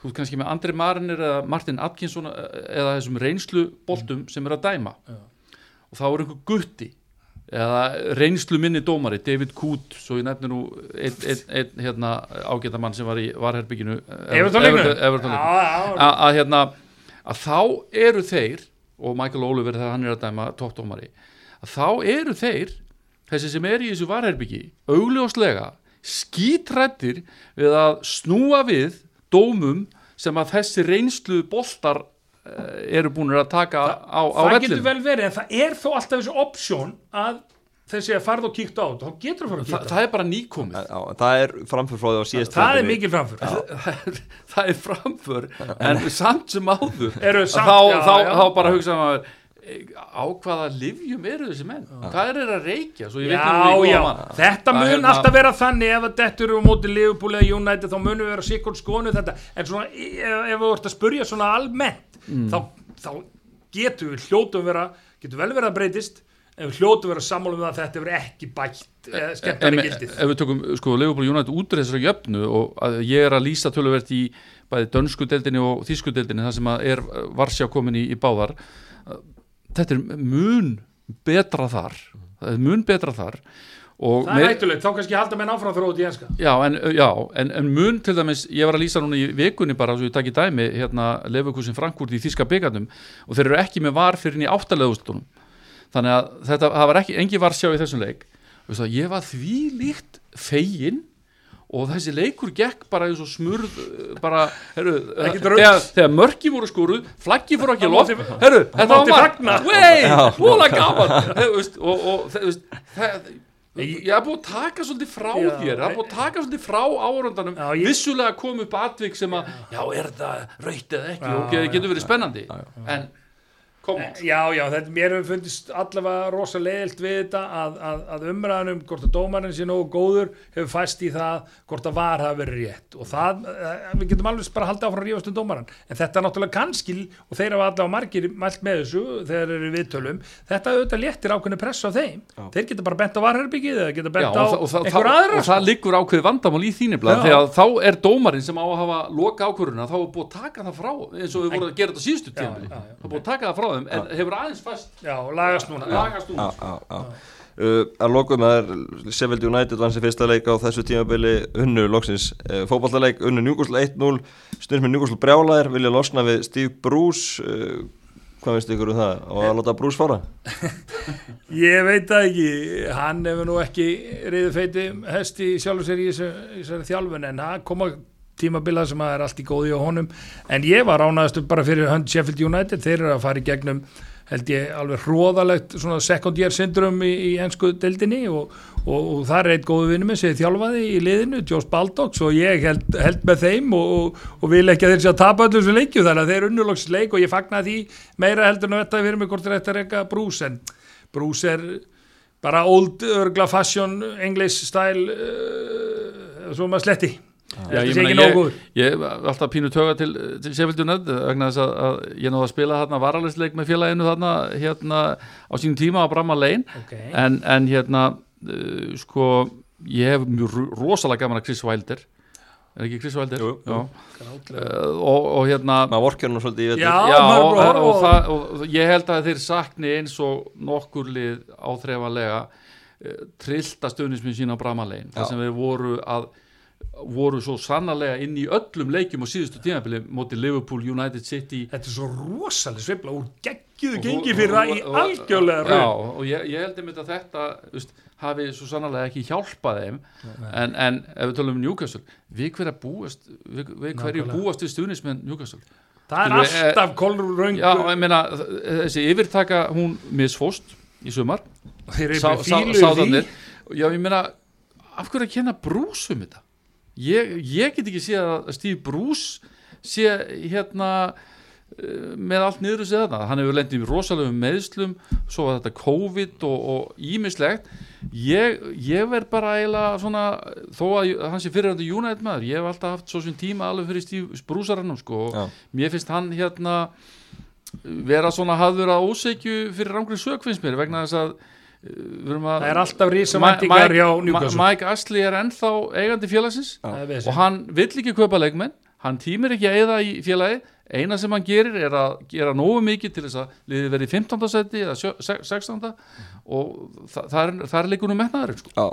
Speaker 3: Þú veist kannski með Andri Marinir eða Martin Atkinson eða þessum reynslu boltum sem er að dæma. Og þá er einhver gutti eða reynslu minni dómari David Coote, svo ég nefnir nú einn ein, ein, hérna, ágæta mann sem var í varherbygginu
Speaker 2: já,
Speaker 3: að, að hérna að þá eru þeir og Michael Oliver þegar hann er að dæma toppdómari þá eru þeir þessi sem er í þessu varherbyggi augljóslega skítrættir við að snúa við dómum sem að þessi reynslu boltar eh, eru búin að taka á, á
Speaker 2: það getur
Speaker 3: vellinu
Speaker 2: vel verið en það er þó alltaf þessu option að þessi að farða og kíkta á þá getur það fara að
Speaker 3: Þa,
Speaker 2: kíkta
Speaker 3: það er bara nýkomið.
Speaker 1: Já, það er framfyrfróði á síðast
Speaker 2: það er
Speaker 1: tímabili.
Speaker 2: mikil framför. [laughs]
Speaker 3: Það er, það er framför en samt sem áður.
Speaker 2: Eru
Speaker 3: að
Speaker 2: samt,
Speaker 3: þá,
Speaker 2: já,
Speaker 3: þá,
Speaker 2: já.
Speaker 3: þá bara hugsa maður eh, á hvaða livjum eru þessi menn? Hvað er að reykja?
Speaker 2: Já, já, þetta
Speaker 3: Að
Speaker 2: mun
Speaker 3: hérna-
Speaker 2: alltaf vera þannig ef að þetta eru á móti Liverpool eða United þá munum við vera sikkert skonu þetta. En svona, ef, ef þú ert að spurja svona almennt
Speaker 3: Mm.
Speaker 2: þá, þá getur við hljótum vera getur vel verið að breytist en við hljótum vera sammála um það að þetta verið ekki bætt eh,
Speaker 3: en
Speaker 2: skemmtari gildið
Speaker 3: ef við tökum sko Leopold United út úr þessari jöfnu og að ég er að lýsa töluvert í bæði dönsku deildinni og þýsku deildinni þar sem að er Varsjá komin í, í báðar þetta er mun betra þar. Það er mun betra þar og
Speaker 2: það er hættulegt, þá kannski halda menn áfram þrótt í enska.
Speaker 3: Já, en, já, en, en mun til dæmis, ég var að lýsa núna í vikunni bara, svo ég takk í dæmi, hérna Lefukusin Frankfurt í Þíska byggarnum og þeir eru ekki með var fyrir inn í áttalegustunum þannig að þetta það var ekki, engi var sjá í þessum leik. Veistu, það, ég var því líkt fegin og þessi leikur gekk bara eins og smurð bara, herru, þegar, þegar mörki voru skoruð flaggi fóru ekki
Speaker 2: Það
Speaker 3: loft, herru, þetta var mark. vei, vola gaman. Og, og þú veist, það ég hef búið að taka svolítið frá
Speaker 2: Já.
Speaker 3: þér ég hef búið að taka svolítið frá árundanum.
Speaker 2: Já, ég-
Speaker 3: vissulega kom upp atvik sem að já, er það eða ekki?
Speaker 2: Já,
Speaker 3: og
Speaker 2: já,
Speaker 3: getur verið spennandi. En, kom on
Speaker 2: Já, já, þetta, mér hefur fundist allavega rosa leiðilt við þetta að, að, að umræðanum hvort að dómarinn sé nógu góður hefur fæst í það hvort að var hafi verið rétt. Og það, eh, við getum alveg bara haldið áfram að rífast um dómarann, en þetta er náttúrulega kannski og þeir hafa allavega margir mælt með þessu þegar þeir eru viðtölum, þetta auðvitað léttir ákveðni press á þeim, þeir geta bara bent á varherbyggið eða geta
Speaker 3: Já,
Speaker 2: bent á
Speaker 3: og, það, og, það,
Speaker 2: einhver aðra.
Speaker 3: og það liggur ákveð vandamál í
Speaker 2: Já.
Speaker 3: þegar þá er dómarinn sem á að hafa loka ákvöruna þá er búið að taka það frá eins og við vorum að gera þetta síðustu tímili að þeim en hefur aðeins fast
Speaker 2: Já, lagast núna.
Speaker 3: Lagast núna.
Speaker 1: Uh, að lokum það er Sheffield United vann sér fyrsta leik á þessu tímabili unnu loksins uh, fótballaleik unnu Newcastle 1-0 stund með Newcastle brjálæðir vilja losna við Steve Bruce uh, hvað finnst ykkur um það? Og að láta Bruce fara? [laughs]
Speaker 2: Ég veit það ekki, hann hefur nú ekki reyðu feiti hesti sjálfur sér í þessari þjálfun en það koma tímabila sem að er allt í góði á honum. En ég var ránaðastu bara fyrir hönd Sheffield United, þeir eru að fara í gegnum held ég alveg hróðalegt second year syndrom í, í ennsku deildinni og, og, og það er eitt góðu vinnum sem þjálfaði í liðinu, Joss Baldox og ég held, held með þeim og, og, vil ekki að þeir sé að tapa öllum sem leikju þannig að þeir unnulóks leik og ég fagna því meira heldur en þetta fyrir mig hvort er þetta að reyka brús en brús er bara old örgla fashion English style uh, svo maður sletti
Speaker 3: Já,
Speaker 2: þetta
Speaker 3: ég,
Speaker 2: sé
Speaker 3: meina, ég, ég hef alltaf pínu töga til, til Sheffield United vegna þess að, að ég náði að spila þarna varalisleik með félaginu þarna hérna á sínum tíma á Bramma Lane
Speaker 2: okay.
Speaker 3: en, en hérna uh, sko ég hef mjög ro- rosalega gaman að Chris Wilder er ekki Chris Wilder?
Speaker 1: Jú, jú.
Speaker 3: Já. Uh, og, og hérna
Speaker 1: maður vorkjörnum svolítið í vetur
Speaker 2: Já,
Speaker 3: Já, og, og,
Speaker 2: á-
Speaker 3: það, og ég held að þeir sakni eins og nokkur lið áþreifanlega uh, trillta stöðnismin sína á Bramalegin
Speaker 1: Já.
Speaker 3: þar sem þeir voru að voru svo sannarlega inn í öllum leikjum á síðustu tímabili móti Liverpool, United City.
Speaker 2: Þetta er svo rosalega svifla úr geggjuðu
Speaker 3: Og-
Speaker 2: gengi
Speaker 3: og-
Speaker 2: fyrir það í
Speaker 3: og- og-
Speaker 2: algjörlega
Speaker 3: Já,
Speaker 2: raun
Speaker 3: og ég, ég held einmitt að þetta veist, hafi svo sannarlega ekki hjálpað þeim. En, en ef við tölum um Newcastle við hverja búast við, við hverju
Speaker 2: Nákvæmlega.
Speaker 3: búast við stuðnismenn Newcastle?
Speaker 2: Það er
Speaker 3: Skilur
Speaker 2: alltaf kolröngu
Speaker 3: Já, ég meina, þessi yfirtaka hún misfóst í sumar.
Speaker 2: Þeir eru
Speaker 3: sá,
Speaker 2: fíluð því.
Speaker 3: já, ég meina, af hverju að kenna Bruce um þetta ég, ég get ekki séð að Steve Bruce sé hérna eh, með allt niður þessi þarna. Hann hefur lendið í rosalegum meðslum svo var þetta COVID og, og ímislegt ég, ég verð bara eiginlega svona þó að hann sé fyrirhandi United maður ég hef alltaf haft svo sem tíma alveg fyrir Steve Bruce arannum sko.
Speaker 1: Já.
Speaker 3: og mér finnst hann hérna vera svona hafður að óseikju fyrir rangri sök finnst mér vegna þess að eh,
Speaker 2: Það er alltaf rísamæntingar hjá Newcastle.
Speaker 3: Mike Ashley er ennþá eigandi félagsins og hann vill ekki kaupa leikmenn. Hann tímir ekki að eyða í félagi eina sem hann gerir er að gera nógu mikið til þess að liðið verið í 15. seti eða sjö- se- 16. og þa það er, það er leikunum metnaður sko.
Speaker 1: Já,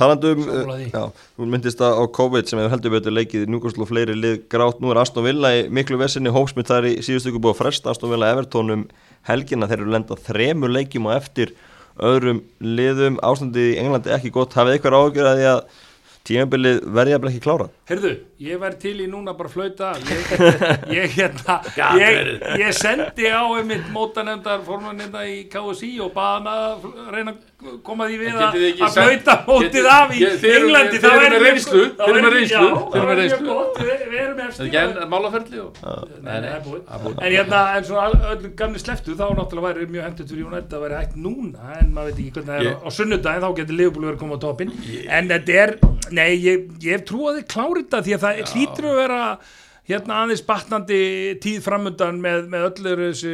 Speaker 1: talandi um uh, já, þú myndist að á COVID sem hefur heldur betur leikið Núkastl og fleiri lið grátt, nú er Aston Villa í miklu vesinni, hópsmitt þar í síðustu ykkur búið að fresta Aston Villa Everton um helgina. Þeir eru lendað þremur leikjum og eftir öðrum liðum, ástandið í Englandi ekki gott, hafið eitthvað ágjör að því að tímabilið verði jafnvel ekki klárað.
Speaker 2: Herðu, ég væri til í núna bara að flauta. Ég, [laughs] ég, hérna, ég, ég sendi á einmitt mótanemndar formanninda í KSI og baða hana að reyna að koma því við að að flauta mótið af í Englandi
Speaker 3: þeir eru með reynslu, þeir eru með reynslu, þeir eru með reynslu.
Speaker 2: Við erum er búið. En hérna, en svo öllu gamni sleftu þá náttúrulega væri mjög hendur fyrir United að væri hægt núna en maður veit ekki hvernig það er á sunnudaginn þá getur Liverpool verið að koma á toppin en þetta er, nei, ég, ég hef trú að þið klári þetta því að það hlýtur að vera hérna aðeins batnandi tíð framundan með, með öllur þessu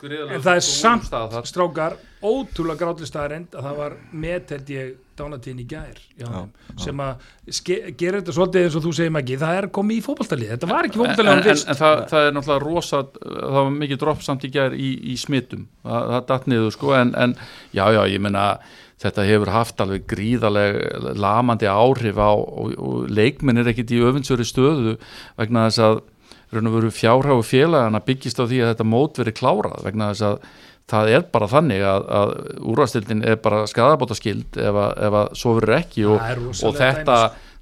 Speaker 3: gríðarlega
Speaker 2: en það er samt strákar ótrúlega grátli staðarind að það var met held ég dánatíðin í gær já, þeim, sem að gera þetta svolítið eins og þú segir Maggi, það er komið í fótballtalið þetta var ekki
Speaker 3: en,
Speaker 2: fótballtalið
Speaker 3: en, en, en það, það er náttúrulega rosa það var mikið dropp samt í gær í, í smittum það, það datt niður sko en, en já já ég meina þetta hefur haft alveg gríðaleg lamandi áhrif á og, og leikmenn er ekkit í öfundsöri stöðu vegna þess að raun og veru fjárháu félagana byggist á því að þetta mót veri klárað vegna þess að það er bara þannig að, að úrvastildin er bara skadabóta skild ef, að- ef að svo verður ekki og, og þetta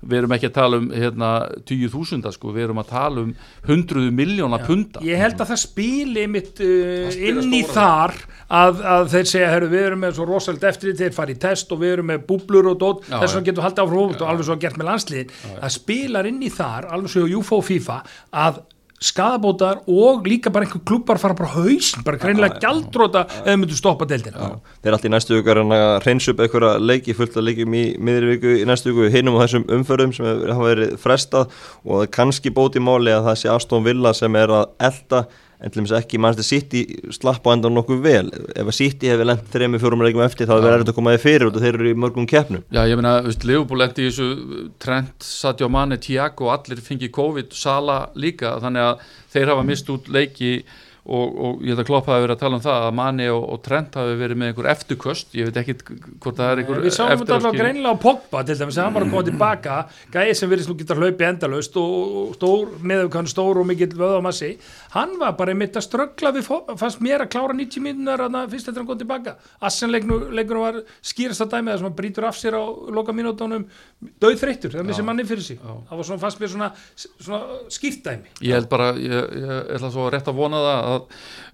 Speaker 3: við erum ekki að tala um hérna, 10.000 sko, við erum að tala um hundruðu miljóna punta
Speaker 2: Ég held að það spili mitt uh, inn í þar að, að þeir segja, herru, við erum með svo rosalega eftir því, þeir fara í test og við erum með búblur og dót,
Speaker 3: Já,
Speaker 2: þess vegna getum haldið áfram hófut og alveg svo gert með landsliðin. Það spilar inn í þar, alveg svo hjá UFO og FIFA, að skadabótar og líka bara einhver klubbar fara bara á hausn, bara greinilega gjaldróta eða myndu stoppa deildina.
Speaker 1: Þeir er alltaf í næstu viku að reynsa upp einhverja leiki fullt að leikjum í miðri viku í næstu viku hinum á þessum umförðum sem hafa verið frestað. Og kannski bóti máli að það sé Aston Villa sem er að elda en til dæmis ekki mannstu City slapp á endan nokkuð vel. Ef að City hefur lent þrejum fjórum leikum eftir þá er verið að koma þið fyrir út og þeir eru í mörgum keppnum.
Speaker 3: Já, ég meina, Leopold lendi í þessu Trent, Sadio Mane, Tiago allir fengi COVID, Sala líka þannig að þeir hafa mist út leiki og, og ég held að Klopp hafi verið að tala um það að Mane og, og Trent hafi verið með einhver eftirköst, ég veit ekki hvort það er einhver
Speaker 2: Við sáum þetta
Speaker 3: eftiráskil.
Speaker 2: greinilega á Pogba til dæmis að hann var að koma tilbaka. Gæði sem virðist nú geta hlaupið endalaust og og stór, með hann stór og mikill vöðamassi, hann var bara einmitt að ströggla við, fannst mér að klára 90 mínunar að fyrst eftir hann kom tilbaka. Assen leikur var skýrast að dæmi það sem hann brýtur af sér á loka mínútonum döð þreyttur, það missi manni fyrir sig. Það var svona, fannst mér svona, svona skýrt dæmi.
Speaker 3: Ég held bara, ég, ég ætla svo rétt að vona það að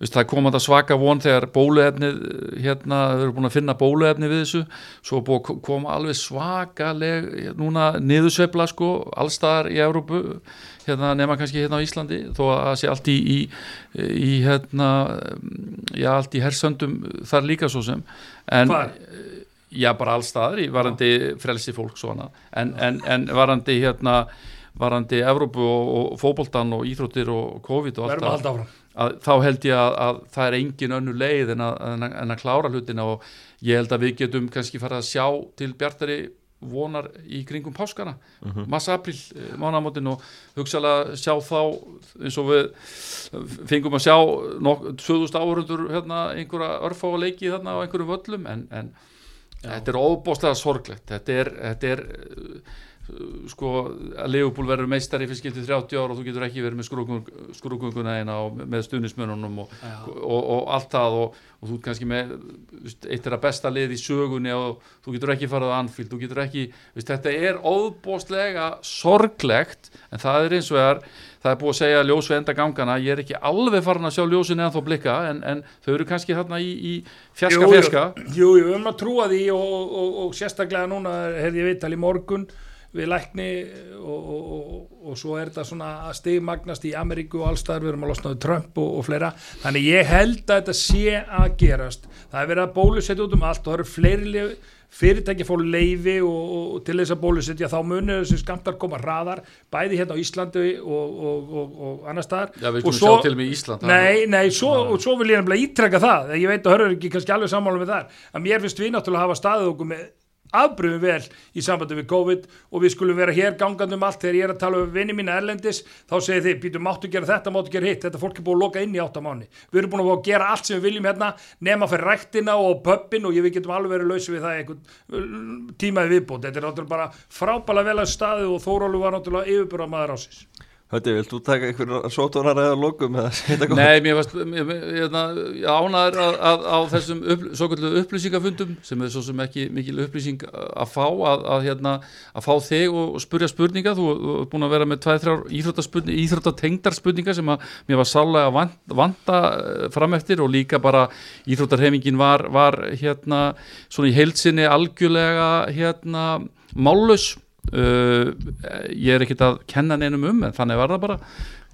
Speaker 3: veist, það kom að svaka von þegar bóluefnið hérna, við erum búin að finna bóluefnið við þessu, svo er búið að ko- koma alveg svakaleg núna niðursveifla sko, allstaðar í Evrópu, hérna nema kannski hérna á Íslandi, þó að það sé allt í, í, í hérna já, allt í hersöndum þar líka svo sem. En,
Speaker 2: Hvar?
Speaker 3: Já, bara allstaðar í varandi frelsi fólk svona, en, en, en varandi hérna varandi Evrópu og, og fótboltan og íþróttir og COVID og allt það að þá held ég að, að það er engin önnu leið en að, en að, klára hlutina og ég held að við getum kannski farið að sjá til bjartari vonar í kringum páskana. Massa april mánamótin og hugsalega sjá þá eins og við fengum að sjá nok- 2000 áhörundur hérna, einhverja örfá leiki þarna á einhverjum völlum en, en þetta er óbóstlega sorglegt. Þetta er, þetta er uh, sko að Leopold verður meistari fyrir skiptið 30 ára og þú getur ekki verið með skrúkunguna eina og með stuðnismönunum og, og, og, og allt það og þú ert kannski með veist, eitt er að besta lið í sögunni og þú getur ekki farað á anfíld, þú getur ekki veist, þetta er óbóstlega sorglegt en það er eins og það er það er búið að segja ljósu enda gangana ég er ekki alveg farin að sjá ljósin eða þó blikka en, en þau eru kannski þarna í, í fjaska
Speaker 2: Jú, jú.
Speaker 3: fjaska
Speaker 2: Jú, jú, við höfum að trúa því og, og, og sérstaklega núna hefði ég viðtal í morgun við lækni og, og, og svo er þetta svona að stigmagnast í Ameríku og allstaðar, við erum að losna við Trump og, og fleira, þannig ég held að þetta sé að gerast, það er verið að bólusetja út um allt og það eru fleiri fyrirtæki fór leifi og, og, og til þess að bólusetja þá munir þessi skamtar koma hraðar, bæði hérna á Íslandi og, og, og, og annar staðar.
Speaker 3: Já, við
Speaker 2: og
Speaker 3: skulum sjá til með Ísland
Speaker 2: Nei, nei, svo, og svo vil ég nefnilega ítrekka það ég veit að hörður ekki kannski alveg sammála með það að mér finnst við náttúrulega hafa staðið okkur með afbröðum vel í sambandi við COVID og við skulum vera hér gangandi um allt. Þegar ég er að tala um vinni mína erlendis þá segir þið, býtu, máttu gera þetta, máttu gera hitt. Þetta fólk er búið að loka inn í áttamáni við erum búin að gera allt sem við viljum hérna nema fyrir ræktina og pöppin og við getum alveg verið lausi við það einhvern tímaði viðbútt, þetta er náttúrulega bara frábæla vel að staðið og Þórólu var náttúrulega yfirbúra maður ásins
Speaker 1: Hötti, vilt þú taka einhver sótónar eða lokum?
Speaker 3: Nei, mér varst ánaður að, að á þessum upp, upplýsingafundum sem er svo sem ekki mikil upplýsing að fá að, að, hérna, að fá þig og spurja spurninga þú ert búin að vera með tvæð, þrjár íþróttatengdar spurningar sem að mér var sálega vant, vanta eh, fram eftir og líka bara íþróttarhefingin var, var hérna svona í heilsinni algjörlega hérna mállus Uh, ég er ekkert að kenna neinum um en þannig var það bara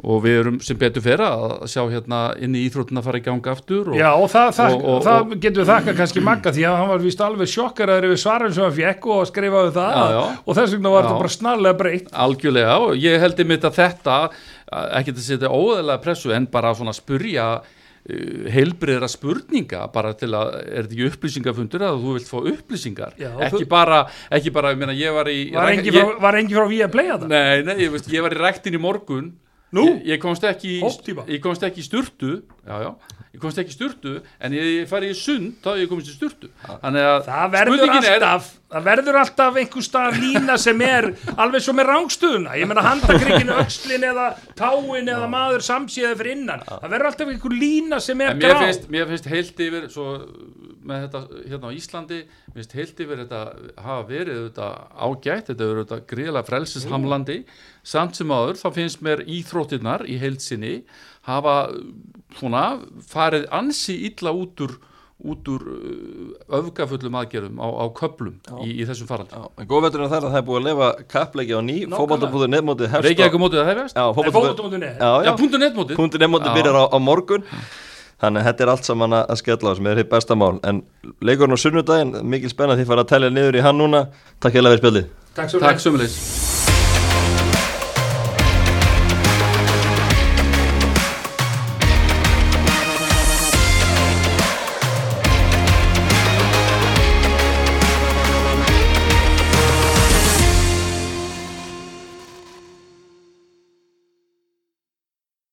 Speaker 3: og við erum sem betur fyrir að sjá hérna inn í íþrótuna að fara í ganga aftur og,
Speaker 2: Já og það, það,
Speaker 3: og- og-
Speaker 2: það getur við þakka kannski magga því að hann var víst alveg sjokkaraður yfir svarin sem hann fekk og skrifaði það
Speaker 3: Já, já.
Speaker 2: og þess vegna var
Speaker 3: Já.
Speaker 2: þetta bara snarlega breytt
Speaker 3: algjörlega og ég held einmitt að þetta ekki að setja óðalega pressu en bara svona spurja uh, heilbriðra spurninga bara til að, er þetta ekki upplýsingafundur að þú vilt fá upplýsingar
Speaker 2: Já,
Speaker 3: ekki, bara, ekki bara, ég meina ég var í
Speaker 2: Var engi
Speaker 3: ég,
Speaker 2: frá, engi frá við að playa það?
Speaker 3: Nei, nei, ég, veist, ég var í ræktin í morgun
Speaker 2: Nú?
Speaker 3: ég, ég komst ekki í- ég komst ekki í sturtu. Já, já, ég komst ekki í sturtu en ég, fari í sund þá ég komist í sturtu.
Speaker 2: Það verður
Speaker 3: spurningin er-
Speaker 2: alltaf, það verður alltaf einhver stað lína sem er alveg svo með rángstöðuna. Ég meina handakrikinu, öxlin eða táin eða maður samsíðið fyrir innan. Það verður alltaf einhver lína sem er
Speaker 3: mér finnst, mér finnst heilt yfir svo, með þetta hérna á Íslandi mér finnst heilt yfir þetta hafa verið þetta ágætt, þetta verið þetta gríðlega frelsishamlandi samt sem áður þá finnst mér íþróttirnar í heilsinni hafa svona farið ansi illa út úr út úr uh, öfgafullum aðgerðum á, á köplum í, í þessum faraldi.
Speaker 1: Já, en góð vetur en það er að það er búið að lefa kappleiki á ný, fótballtabúður nefnmótið hefst
Speaker 3: Reykjavík mótið að hefjast?
Speaker 1: Já,
Speaker 2: fótboltamótinu er.
Speaker 1: Já,
Speaker 3: punktu netmótið.
Speaker 1: punktur nefnmótið byrjar á, á morgun Þannig að þetta er allt saman að að skella á sem er hitt besta mál En leikurinn á sunnudaginn, mikil spenna því fara að telja niður í hann núna Takk hérlega fyrir spjaldið
Speaker 2: Takk svo
Speaker 3: Takk sömulegis.